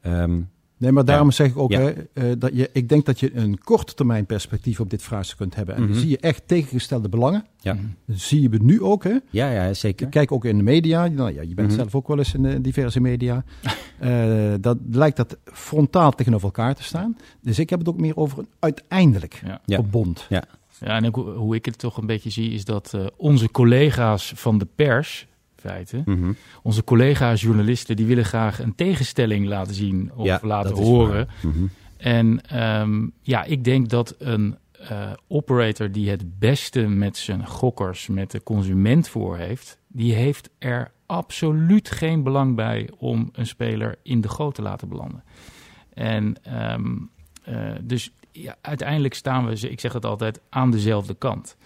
Ehm, Nee, maar daarom Ja. zeg ik ook, Ja. hè, eh, dat je, ik denk dat je een korte termijn perspectief op dit vraagstuk kunt hebben. En Mhm. dan zie je echt tegengestelde belangen. Ja. Mhm. Dat zie je nu ook, hè. ja, ja, zeker. Kijk ook in de media. Nou, ja, je bent Mhm. zelf ook wel eens in de diverse media. [laughs] Eh, dat lijkt dat frontaal tegenover elkaar te staan. Dus ik heb het ook meer over een uiteindelijk Ja. Ja. verbond. Ja, en ook hoe- hoe ik het toch een beetje zie, is dat eh, onze collega's van de pers, Mhm. onze collega's journalisten, die willen graag een tegenstelling laten zien of Ja, laten horen. Mhm. En ehm, ja, ik denk dat een eh, operator die het beste met zijn gokkers, met de consument voor heeft, die heeft er absoluut geen belang bij om een speler in de goot te laten belanden. En ehm, eh, dus ja, uiteindelijk staan we, ik zeg het altijd, aan dezelfde kant.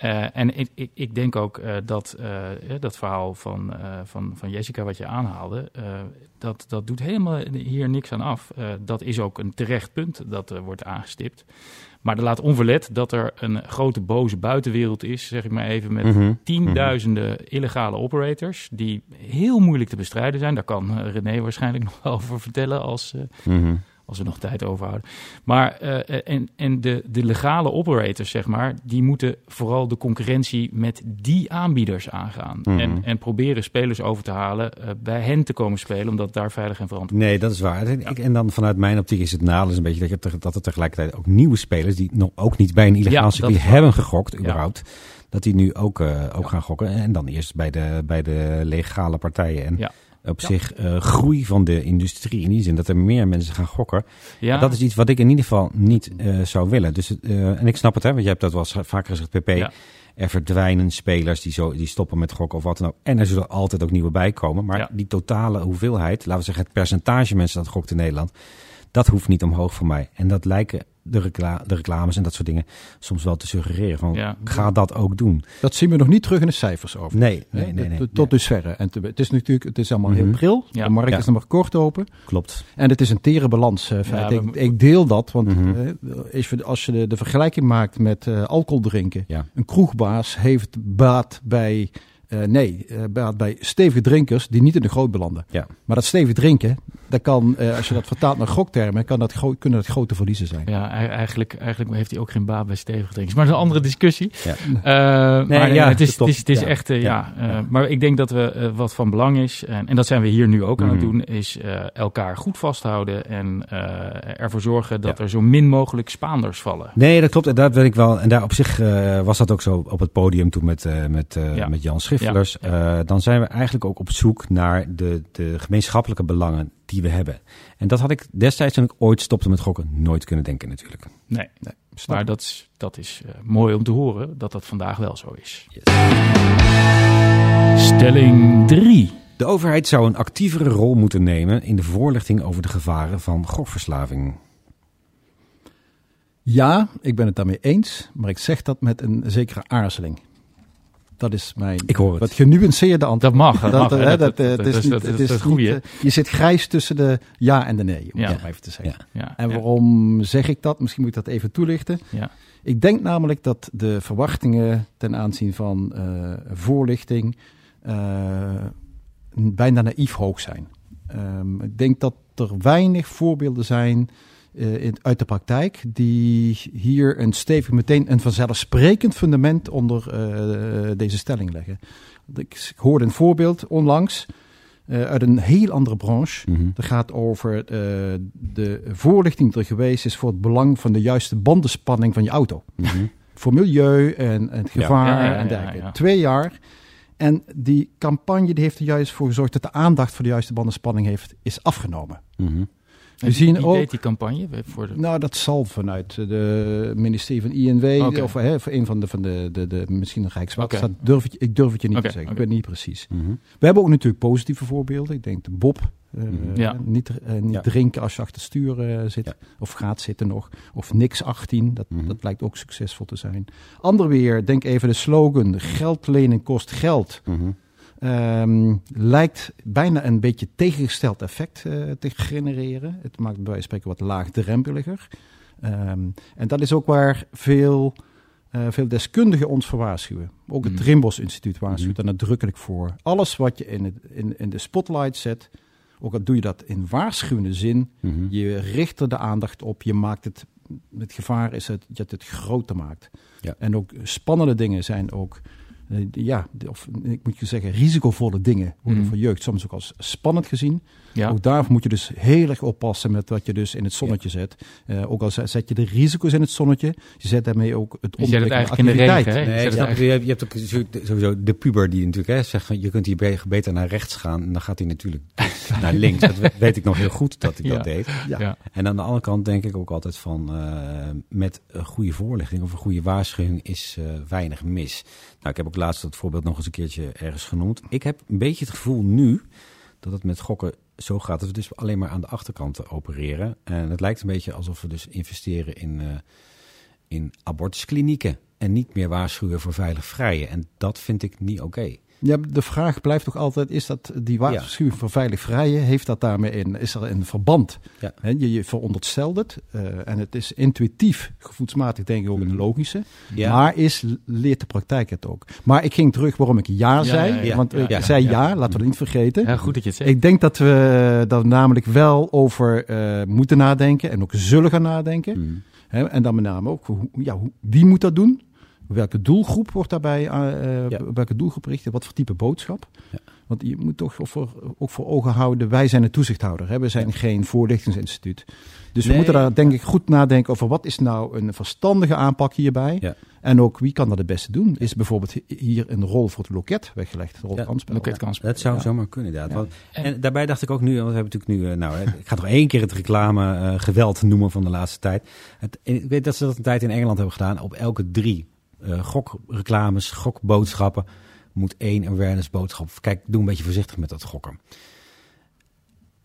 Eh, en ik, ik, ik denk ook eh, dat eh, dat verhaal van, van, van Jessica wat je aanhaalde, dat, dat doet helemaal hier niks aan af. Dat is ook een terecht punt dat wordt aangestipt. Maar er laat onverlet dat er een grote boze buitenwereld is, zeg ik maar even, met Mhm. tienduizenden illegale operators die heel moeilijk te bestrijden zijn. Daar kan René waarschijnlijk [laughs] nog wel over vertellen als, Mhm. Als we nog tijd overhouden. Maar eh, en, en de, de legale operators, zeg maar, die moeten vooral de concurrentie met die aanbieders aangaan. Mhm. En, en proberen spelers over te halen eh, bij hen te komen spelen, omdat daar veilig en verantwoord Nee, dat is waar. En Ik, en dan vanuit mijn optiek is het nadeel een beetje dat, je, dat er tegelijkertijd ook nieuwe spelers die nog ook niet bij een Ja, illegaal circuit waar. hebben gegokt, Ja. überhaupt. Dat die nu ook, eh, ook gaan gokken. En dan eerst bij de, bij de legale partijen. En Ja. Op Ja. zich eh, groei van de industrie in die zin dat er meer mensen gaan gokken. Ja, Dat is iets wat ik in ieder geval niet eh, zou willen. Dus, eh, en ik snap het, hè, want je hebt dat wel eens vaker gezegd, PP. Ja. Er verdwijnen spelers die, zo, die stoppen met gokken of wat dan ook. En er zullen altijd ook nieuwe bij komen. Maar die totale hoeveelheid, laten we zeggen het percentage mensen dat gokt in Nederland, dat hoeft niet omhoog voor mij. En dat lijken de, recla de reclames en dat soort dingen soms wel te suggereren. Van, Ja. ga dat ook doen. Dat zien we nog niet terug in de cijfers over. Nee, nee, nee. nee, Tot nee. dusverre. En te- het is natuurlijk, het is allemaal Mhm. heel pril. Ja. De markt Ja. is nog maar kort open. Klopt. En het is een tere balans. eh, feit. Ja, ik, we- ik deel dat, want Mhm. eh, als je, als je de, de vergelijking maakt met eh, alcohol drinken. Ja. Een kroegbaas heeft baat bij, eh, nee, baat bij stevige drinkers die niet in de groot belanden. Ja. Maar dat stevig drinken, dat kan, eh, als je dat vertaalt naar goktermen, kan dat kunnen dat grote verliezen zijn. Ja, e- eigenlijk, eigenlijk heeft hij ook geen baat bij stevig. Maar dat is een andere discussie. Ja. Eh, maar nee, ja, het is, het is, het is klopt. Ja. echt, eh, ja. Eh, maar ik denk dat we eh, wat van belang is, en, en dat zijn we hier nu ook aan het Mhm. doen, is eh, elkaar goed vasthouden en eh, ervoor zorgen dat Ja. er zo min mogelijk Spaanders vallen. Nee, dat klopt. En daar ben ik wel. En daar op zich eh, was dat ook zo op het podium toen met, eh, met, eh, Ja. met Jan Schiffelers. Eh, dan zijn we eigenlijk ook op zoek naar de, de gemeenschappelijke belangen die we hebben. En dat had ik destijds toen ik ooit stopte met gokken nooit kunnen denken natuurlijk. Nee, Snap maar dat is, dat is eh, mooi om te horen dat dat vandaag wel zo is. Stelling 3. De overheid zou een actievere rol moeten nemen in de voorlichting over de gevaren van gokverslaving. Ja, ik ben het daarmee eens, maar ik zeg dat met een zekere aarzeling. Dat is mijn Ik hoor het. wat genuanceerde antwoord. Dat mag, dat, mag. hè. hè, Dat, dat, eh, dat- het is niet- het is het goede. eh, Je zit grijs tussen de ja en de nee, om Ja. het even te zeggen. Ja. Ja, En waarom zeg ik dat? Misschien moet ik dat even toelichten. ja. Ik denk namelijk dat de verwachtingen ten aanzien van eh, voorlichting eh, bijna naïef hoog zijn. Ehm, ik denk dat er weinig voorbeelden zijn eh, in, uit de praktijk die hier een stevig, meteen een vanzelfsprekend fundament onder eh, deze stelling leggen. Ik, ik hoorde een voorbeeld onlangs eh, uit een heel andere branche. Mhm. Dat gaat over eh, de voorlichting die er geweest is voor het belang van de juiste bandenspanning van je auto. Mhm. Voor milieu en, en het Ja. gevaar Ja, ja, ja, en dergelijke. ja. Twee jaar. En die campagne die heeft er juist voor gezorgd dat de aandacht voor de juiste bandenspanning heeft, is afgenomen. Mhm. We En zien wie ook- deed die campagne voor de... Nou, dat zal vanuit de ministerie van INW of hè, voor een van de, van de, de, de misschien een Rijkswaterstaat. Durf ik, ik durf het je niet te zeggen. Ik weet niet precies. Mhm. We hebben ook natuurlijk positieve voorbeelden. Ik denk de Bob. eh, Mhm. Ja. Niet, eh, niet Ja. drinken als je achter het stuur eh, zit. Ja. Of gaat zitten nog. Of niks 18. Dat, Mhm. dat blijkt ook succesvol te zijn. Ander weer, denk even de slogan. Geld lenen kost geld. Ehm, lijkt bijna een beetje tegengesteld effect eh, te genereren. Het maakt bij wijze van spreken wat laagdrempeliger. Ehm, en dat is ook waar veel, eh, veel deskundigen ons voor waarschuwen. Ook het Mhm. Rimbos Instituut waarschuwt Mhm. daar nadrukkelijk voor. Alles wat je in, het, in, in de spotlight zet, ook al doe je dat in waarschuwende zin, Mhm. je richt er de aandacht op, je maakt het, het gevaar is het, dat je het groter maakt. Ja. En ook spannende dingen zijn ook, eh, ja, of ik moet je zeggen, risicovolle dingen worden Mhm. voor jeugd soms ook als spannend gezien. Ja. Ook daarvoor moet je dus heel erg oppassen met wat je dus in het zonnetje zet. Eh, ook al zet je de risico's in het zonnetje, je zet daarmee ook het eigenlijk in de regen, activiteit. hè? Nee, Je ik hebt, ook sowieso de puber die natuurlijk hè, zegt van je kunt hier be- beter naar rechts gaan en dan gaat hij natuurlijk [laughs] naar links. Dat we- weet ik nog heel goed dat hij dat deed. Ja. Ja. En aan de andere kant denk ik ook altijd van eh, met een goede voorlichting of een goede waarschuwing is weinig mis. Nou, ik heb ook laatst dat voorbeeld nog eens een keertje ergens genoemd. Ik heb een beetje het gevoel nu dat het met gokken zo gaat dat we dus alleen maar aan de achterkant opereren. En het lijkt een beetje alsof we dus investeren in, eh, in abortusklinieken en niet meer waarschuwen voor veilig vrijen. En dat vind ik niet oké. Ja, de vraag blijft toch altijd, is dat die waarschuwing voor veilig vrijen, heeft dat daarmee in, is er een verband? Ja. Je, je veronderstelt het eh, en het is intuïtief, gevoelsmatig denk ik ook een Mhm. logische, Ja. maar is, leert de praktijk het ook? Maar ik ging terug waarom ik ja, zei, ja, ja. want Ja, ik ja, zei ja, ja. laten we dat niet vergeten. Ja, goed dat je het zegt. Ik denk dat we daar namelijk wel over eh, moeten nadenken en ook zullen gaan nadenken. Hè, en dan met name ook, hoe, ja, hoe, wie moet dat doen? Welke doelgroep wordt daarbij, eh, eh, Ja. welke doelgroep richt je? Wat voor type boodschap? Ja. Want je moet toch ook voor, ook voor ogen houden, wij zijn de toezichthouder. Hè? We zijn geen voorlichtingsinstituut. Dus we moeten daar denk ik goed nadenken over wat is nou een verstandige aanpak hierbij. Ja. En ook wie kan dat het beste doen? Is bijvoorbeeld hi- hier een rol voor het loket weggelegd? De rol Ja, kansspel. Loket kan spelen. Dat zou Ja. zomaar kunnen, inderdaad. Ja. Want, En- daarbij dacht ik ook nu, want we hebben natuurlijk nu, eh, nou, hè, ik ga nog één keer het reclame geweld noemen van de laatste tijd. Het, ik weet dat ze dat een tijd in Engeland hebben gedaan. Op elke drie eh, gokreclames, gokboodschappen moet één awareness boodschap. Kijk, doe een beetje voorzichtig met dat gokken.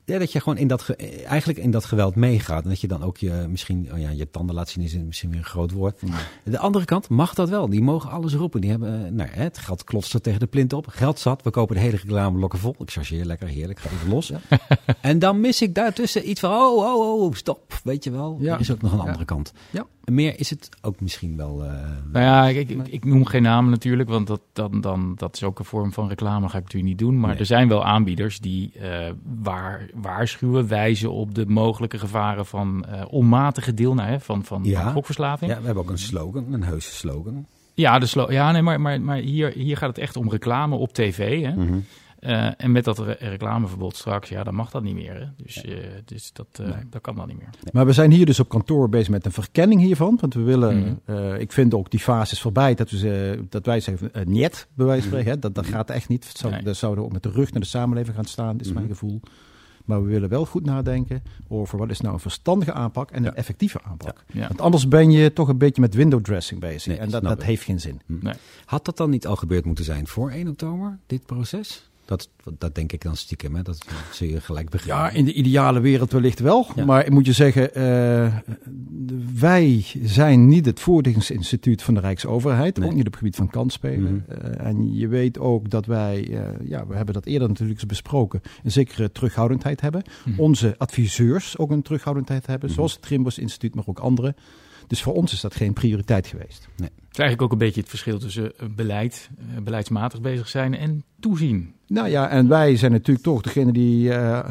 Ja, dat je gewoon in dat, ge- eigenlijk in dat geweld meegaat. En dat je dan ook je, misschien, oh ja, je tanden laat zien is misschien weer een groot woord. De andere kant mag dat wel. Die mogen alles roepen. Die hebben, eh, nou, het geld klotst er tegen de plint op. Geld zat. We kopen de hele reclameblokken vol. Ik chargeer lekker, heerlijk. Ga even los. [laughs] en dan mis ik daartussen iets van, oh, oh, oh, stop. Weet je wel. Ja. Er is ook nog een andere kant. Ja. Meer is het ook misschien wel. eh, Nou ja, ik, ik, ik noem geen namen natuurlijk, want dat, dan, dan, dat is ook een vorm van reclame. Dat ga ik natuurlijk niet doen. Maar Nee. er zijn wel aanbieders die eh, waar, waarschuwen, wijzen op de mogelijke gevaren van eh, onmatige deelname van, van, Ja. van gokverslaving. ja, we hebben ook een slogan, een heuse slogan. Ja, de slo- ja nee, maar, maar, maar hier, hier gaat het echt om reclame op tv. Hè? Mhm. Eh, en met dat re- reclameverbod straks, ja, dan mag dat niet meer. Hè? Dus, eh, dus dat, Nee. dat kan dan niet meer. Maar we zijn hier dus op kantoor bezig met een verkenning hiervan. Want we willen, Mhm. ik vind ook die fase is voorbij dat, we ze, dat wij zeggen, uh, niet, bij wijze van spreken. hè. Dat, dat gaat echt niet. Zou, Nee. Dat zouden we ook met de rug naar de samenleving gaan staan, is mijn Mhm. gevoel. Maar we willen wel goed nadenken over wat is nou een verstandige aanpak en een Ja. effectieve aanpak. Ja. Want anders ben je toch een beetje met window dressing bezig. Nee, en dat, dat heeft geen zin. Had dat dan niet al gebeurd moeten zijn voor 1 oktober, dit proces? Dat, dat denk ik dan stiekem, hè? dat zul je gelijk begrijpen. Ja, in de ideale wereld wellicht wel. Ja. Maar ik moet je zeggen, eh, wij zijn niet het voorlichtingsinstituut van de Rijksoverheid. Nee. Ook niet op het gebied van kansspelen. Mhm. Eh, en je weet ook dat wij, eh, ja, we hebben dat eerder natuurlijk eens besproken, een zekere terughoudendheid hebben. Mhm. Onze adviseurs ook een terughoudendheid hebben, Mhm. zoals het Trimbos Instituut, maar ook andere. Dus voor ons is dat geen prioriteit geweest. Het is eigenlijk ook een beetje het verschil tussen eh, beleid, eh, beleidsmatig bezig zijn en toezien. Nou ja, en wij zijn natuurlijk toch degene die eh, eh,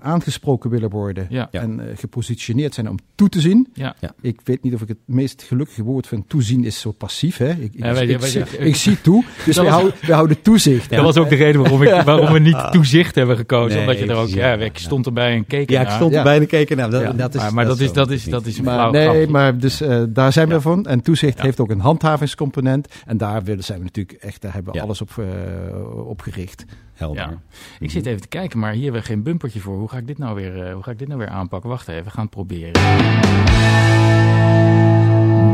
aangesproken willen worden. Ja. En gepositioneerd zijn om toe te zien. Ja. Ja. Ik weet niet of ik het meest gelukkige woord vind. Toezien is zo passief, hè? Ik, ik, Ja, wij- ik, wij- zie, wij- ik zie toe, dus we was- houden, we houden toezicht. Dat was ook de reden waarom, ik, [laughs] waarom we niet toezicht hebben gekozen. Nee, omdat je er ook, ja, ik stond erbij en keek Ja, ik ernaar. stond erbij te kijken. Nou, dat, is, maar maar dat, is, dat, is, dat is een Maar, flauw nee, grapje. maar dus, eh, daar zijn Ja. we van. En toezicht Ja. heeft ook een handhavingscomponent. En daar willen, zijn we natuurlijk echt, daar hebben we Ja. alles op, eh, op gericht. Helder. Ja. Ik zit even te kijken, maar hier hebben we geen bumpertje voor. Hoe ga ik dit nou weer, eh, hoe ga ik dit nou weer aanpakken? Wacht even, we gaan het proberen.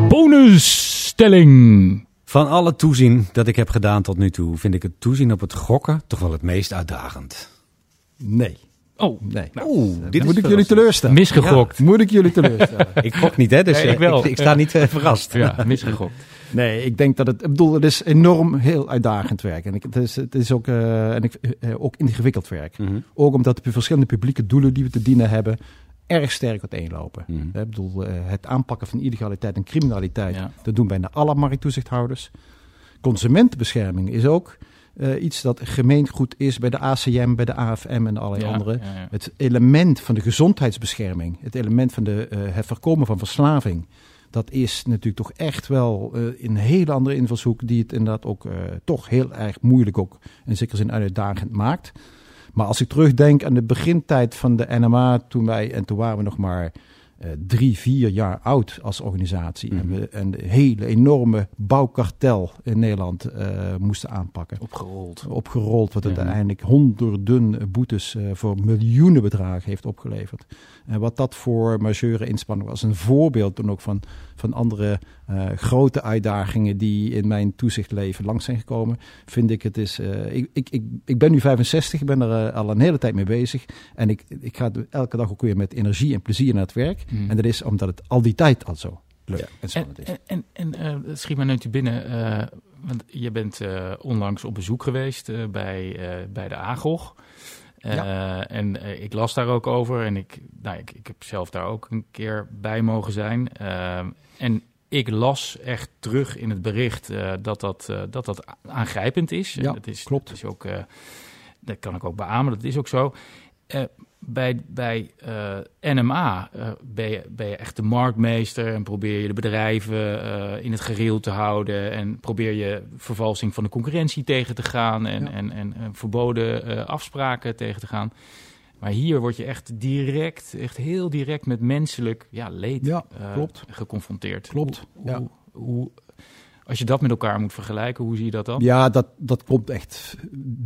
Bonusstelling. Van alle toezien dat ik heb gedaan tot nu toe, vind ik het toezien op het gokken toch wel het meest uitdagend. Nee. Oh, Nee. Nou, Oeh, Dan moet ik jullie teleurstellen. misgegokt. Moet ik jullie teleurstellen. Ik gok niet, hè? Dus Nee, eh, ik wel. Ik, ik sta niet eh, verrast. Ja, misgegokt. Nee, ik denk dat het. Ik bedoel, het is enorm heel uitdagend werk. En ik, het, is, het is ook, eh, en ik, eh, ook ingewikkeld werk. Mhm. Ook omdat de verschillende publieke doelen die we te dienen hebben. erg sterk uiteenlopen. Mhm. Ik bedoel, eh, het aanpakken van illegaliteit en criminaliteit. Ja. dat doen bijna alle markttoezichthouders. Consumentenbescherming is ook iets dat gemeengoed is bij de ACM, bij de AFM en allerlei Ja, andere. ja, ja. Het element van de gezondheidsbescherming, het element van de, het voorkomen van verslaving, dat is natuurlijk toch echt wel eh, een hele andere invalshoek die het inderdaad ook eh, toch heel erg moeilijk ook in zekere zin uitdagend maakt. Maar als ik terugdenk aan de begintijd van de NMA, toen wij, en toen waren we nog maar eh, drie, vier jaar oud als organisatie. En Mhm. we een hele enorme bouwkartel in Nederland moesten aanpakken Opgerold. opgerold, wat Mhm. uiteindelijk honderden boetes voor miljoenen bedragen heeft opgeleverd. En wat dat voor majeure inspanning was. Een voorbeeld dan ook van, van andere eh, grote uitdagingen die in mijn toezichtleven langs zijn gekomen. Vind ik het is. eh, ik, ik, ik, ik ben nu 65, ik ben er eh, al een hele tijd mee bezig. En ik, ik ga elke dag ook weer met energie en plezier naar het werk. Mhm. En dat is omdat het al die tijd al zo leuk Ja. en En, spannend is. en, en, en het schiet me nu binnen, want je bent onlangs op bezoek geweest bij, bij de AGOG. Eh, En ik las daar ook over en ik, nou, ik, ik heb zelf daar ook een keer bij mogen zijn. En ik las echt terug in het bericht eh, dat, dat, eh, dat dat aangrijpend is. En Ja, dat is, klopt. Dat, is ook, eh, dat kan ik ook beamen, dat is ook zo. Bij bij NMA ben, je, ben je echt de marktmeester en probeer je de bedrijven in het gereel te houden en probeer je vervalsing van de concurrentie tegen te gaan en, Ja. en, en, en verboden afspraken tegen te gaan. Maar hier word je echt direct, echt heel direct met menselijk ja, leed Ja, eh, klopt. geconfronteerd. Klopt, Hoe, ja. hoe, hoe- als je dat met elkaar moet vergelijken, hoe zie je dat dan? Ja, dat, dat komt echt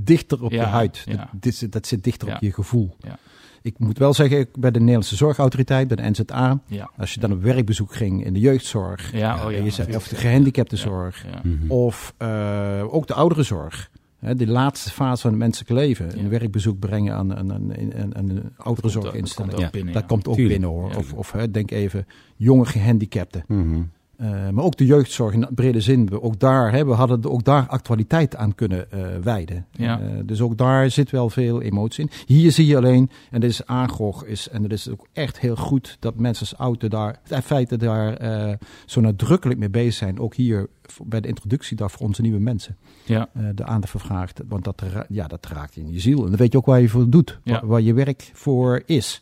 dichter op Ja, je huid. Dat, dit dat zit dichter op je gevoel. Ja. Ik moet wel zeggen, ik bij de Nederlandse Zorgautoriteit, bij de NZA, als je dan op werkbezoek ging in de jeugdzorg, oh ja. en je zei, of de gehandicaptenzorg. Mhm. of eh, ook de ouderenzorg, Hè, de laatste fase van het menselijk leven. Een werkbezoek brengen aan, aan, aan, aan, aan een ouderenzorginstelling. Dat komt ook binnen, Dat ja. komt ook Tuurlijk. binnen hoor. Ja. Of, of hè, denk even jonge gehandicapten. Mhm. Eh, maar ook de jeugdzorg in brede zin. We- Ook daar, hè, we hadden ook daar actualiteit aan kunnen eh, wijden. Ja. Eh, dus ook daar zit wel veel emotie in. Hier zie je alleen, en dit is aangog, is, en het is ook echt heel goed dat mensen als auto daar, in feite daar eh, zo nadrukkelijk mee bezig zijn. Ook hier bij de introductiedag voor onze nieuwe mensen. Ja. eh, de aandacht voor vraagt. Want dat, ra- ja, dat raakt in je ziel. En dan weet je ook waar je voor doet. Ja. Waar, waar je werk voor is.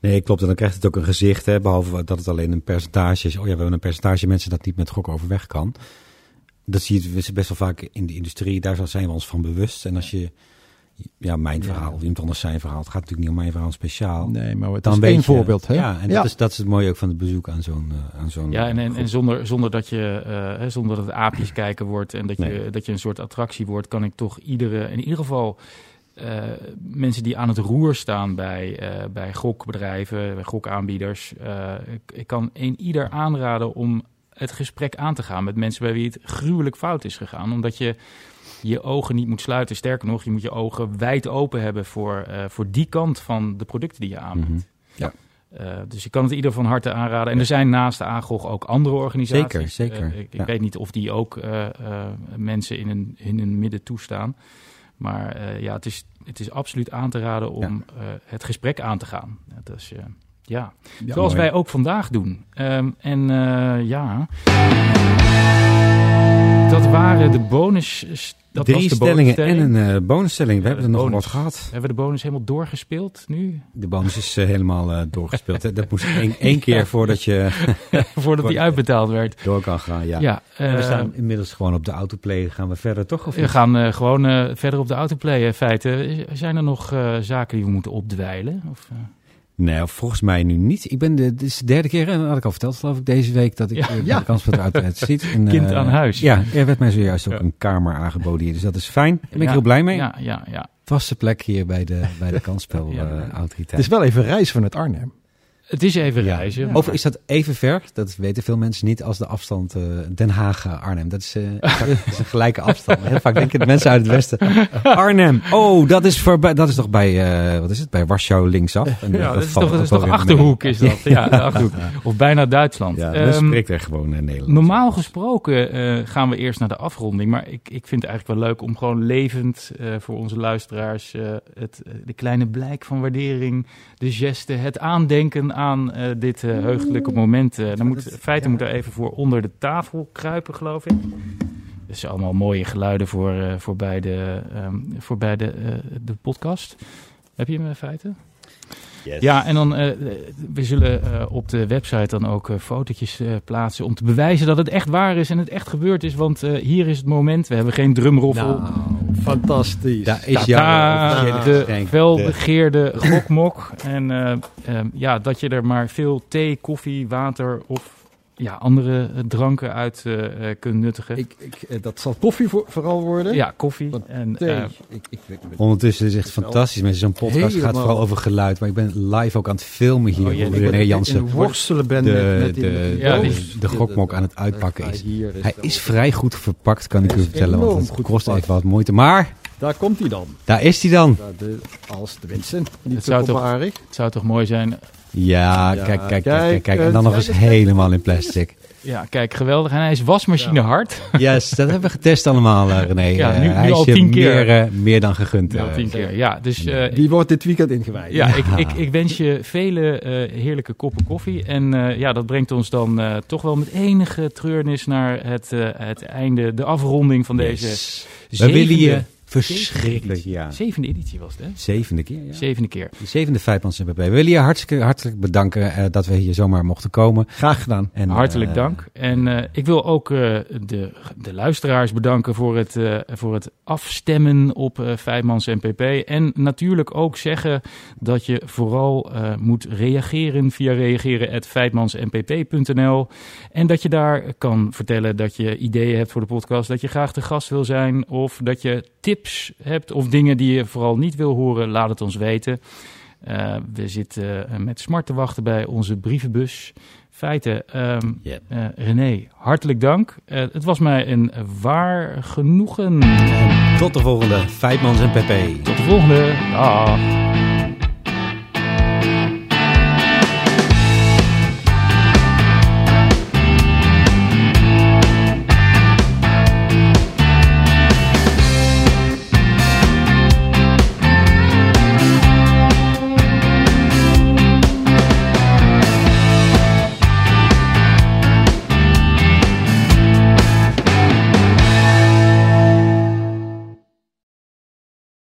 Nee, klopt. En dan krijgt het ook een gezicht, hè, behalve dat het alleen een percentage is. Oh ja, we hebben een percentage mensen dat niet met gok overweg kan. Dat zie je best wel vaak in de industrie. Daar zijn we ons van bewust. En als je, ja, mijn Ja. verhaal, of iemand anders zijn verhaal. Het gaat natuurlijk niet om mijn verhaal speciaal. Nee, maar het Dan is weet één je- voorbeeld. Hè? Ja, en Dat, is, dat is het mooie ook van het bezoek aan zo'n eh, aan zo'n Ja, en, en, zonder, zonder, dat je, eh, hè, zonder dat het aapjes kijken wordt en dat je, Nee. dat je een soort attractie wordt, kan ik toch iedere, in ieder geval eh, mensen die aan het roer staan bij, eh, bij gokbedrijven, bij gokaanbieders, eh, ik, ik kan een ieder aanraden om het gesprek aan te gaan met mensen bij wie het gruwelijk fout is gegaan. Omdat je je ogen niet moet sluiten. Sterker nog, je moet je ogen wijd open hebben voor, eh, voor die kant van de producten die je aanbiedt. Mhm. Eh, dus ik kan het ieder van harte aanraden. En er zijn naast de AGOG ook andere organisaties. Zeker, zeker, Eh, ik ik ja. weet niet of die ook mensen in hun, in hun midden toestaan. Maar ja, het is, het is absoluut aan te raden om het gesprek aan te gaan. Ja, Dat is, ja. Ja, Zoals mooi. wij ook vandaag doen. Ehm, en ja, dat waren de bonus. Dat Drie was de stellingen en een eh, bonusstelling. We hebben er nog bonus. wat gehad. Hebben we de bonus helemaal doorgespeeld nu? De bonus is eh, helemaal eh, doorgespeeld. hè. Dat moest één, één [laughs] keer voordat je [laughs] Voordat die [laughs] uitbetaald werd. door kan gaan. Ja. Ja, we eh, staan inmiddels gewoon op de autoplay. Gaan we verder toch? Of We niet? gaan eh, gewoon eh, verder op de autoplay in feite. Zijn er nog eh, zaken die we moeten opdwijlen? Of, eh? Nee, volgens mij nu niet. Ik ben de, dit is de derde keer, en dat had ik al verteld geloof ik, deze week, dat ik Ja. eh, bij de kans uit het ziet. En, Kind eh, aan huis. Ja, er werd mij zojuist ook Ja. een kamer aangeboden hier, dus dat is fijn. Daar ben ik Ja, heel blij mee. Ja, ja, ja. Vaste plek hier bij de, bij de [laughs] Ja. kansspelautoriteit. Het is wel even reizen vanuit Arnhem. Het is even Ja. reizen. Over is dat even ver? Dat weten veel mensen niet als de afstand eh, Den Haag-Arnhem. Dat is, eh, [laughs] exact- dat is een gelijke afstand. Heel vaak denken de mensen uit het westen. Arnhem, oh, dat is, voorbij, dat is toch bij, eh, wat is het, bij Warschau linksaf? En, eh, Ja, dat is toch, dat is toch Achterhoek is dat? [laughs] Ja, de Achterhoek. Of bijna Duitsland. Ja, Ehm, dan spreekt er gewoon in Nederland. Normaal gesproken eh, gaan we eerst naar de afronding. Maar ik, ik vind het eigenlijk wel leuk om gewoon levend eh, voor onze luisteraars eh, het, eh, de kleine blijk van waardering, de geste, het aandenken aan eh, dit heugelijke moment. eh, dan moet, feiten moet er even voor onder de tafel kruipen, geloof ik. Dus allemaal mooie geluiden voor, voor bij, de, ehm, voor bij de, de podcast. Heb je hem, eh, Ja, en dan eh, we zullen eh, op de website dan ook eh, fotootjes eh, plaatsen om te bewijzen dat het echt waar is en het echt gebeurd is. Want eh, hier is het moment. We hebben geen drumroffel. Nou, fantastisch. Daar is jouw de geschenk. felbegeerde gokmok. en eh, ehm, ja, dat je er maar veel thee, koffie, water of ja, andere eh, dranken uit eh, eh, kunt nuttigen. Ik, ik, dat zal koffie voor, vooral worden. ja, koffie. En, Thee. eh, ik, ik, ik, Ondertussen is het echt fantastisch. Mensen, zo'n podcast gaat Helemaal. vooral over geluid. Maar ik ben live ook aan het filmen hier. Oh, René Jansen worstelen ben de- met, met die- de- Ja, doos. die- de gokmok aan het uitpakken is. hier Hij is vrij goed verpakt, kan ik u vertellen. Want het goed kost even wat moeite. Maar Daar komt hij dan. daar is hij dan. De, als de Vincent. Niet Het zo zou toch- kopbarig. het zou toch mooi zijn. Ja, Ja, kijk, kijk, kijk, kijk, kijk, kijk. eh, En dan nog eens helemaal in plastic. Ja, kijk, geweldig. En hij is wasmachine hard. [laughs] Yes, dat hebben we getest allemaal, eh, René. Ja, Eh, nu- nu hij is al je tien keer. Meer, meer dan gegund. Ja, tien keer. Ja, dus eh, Die wordt dit weekend ingewijd. Ja, ik, ik, [laughs] ik wens je vele eh, heerlijke koppen koffie. En eh, ja, dat brengt ons dan eh, toch wel met enige treurnis naar het, eh, het einde, de afronding van deze Yes. We zevende, willen je zevende verschrikkelijk, ja. Zevende editie was het, hè? Zevende keer, ja. Zevende keer. De zevende Vijfmans NPP. We willen je hartstikke hartelijk bedanken eh, dat we hier zomaar mochten komen. Graag gedaan. En, Hartelijk eh, dank. En eh, ik wil ook eh, de, de luisteraars bedanken voor het, eh, voor het afstemmen op eh Vijfmans NPP. En natuurlijk ook zeggen dat je vooral eh, moet reageren via reageren.vijfmansnpp.nl. En dat je daar kan vertellen dat je ideeën hebt voor de podcast, dat je graag te gast wil zijn of dat je tips hebt of dingen die je vooral niet wil horen, laat het ons weten. Eh, we zitten eh, met smart te wachten bij onze brievenbus. Feiten, eh, René, hartelijk dank. Het was mij een waar genoegen. En Tot de volgende. Feitmans en Pepe. Tot de volgende. Dag.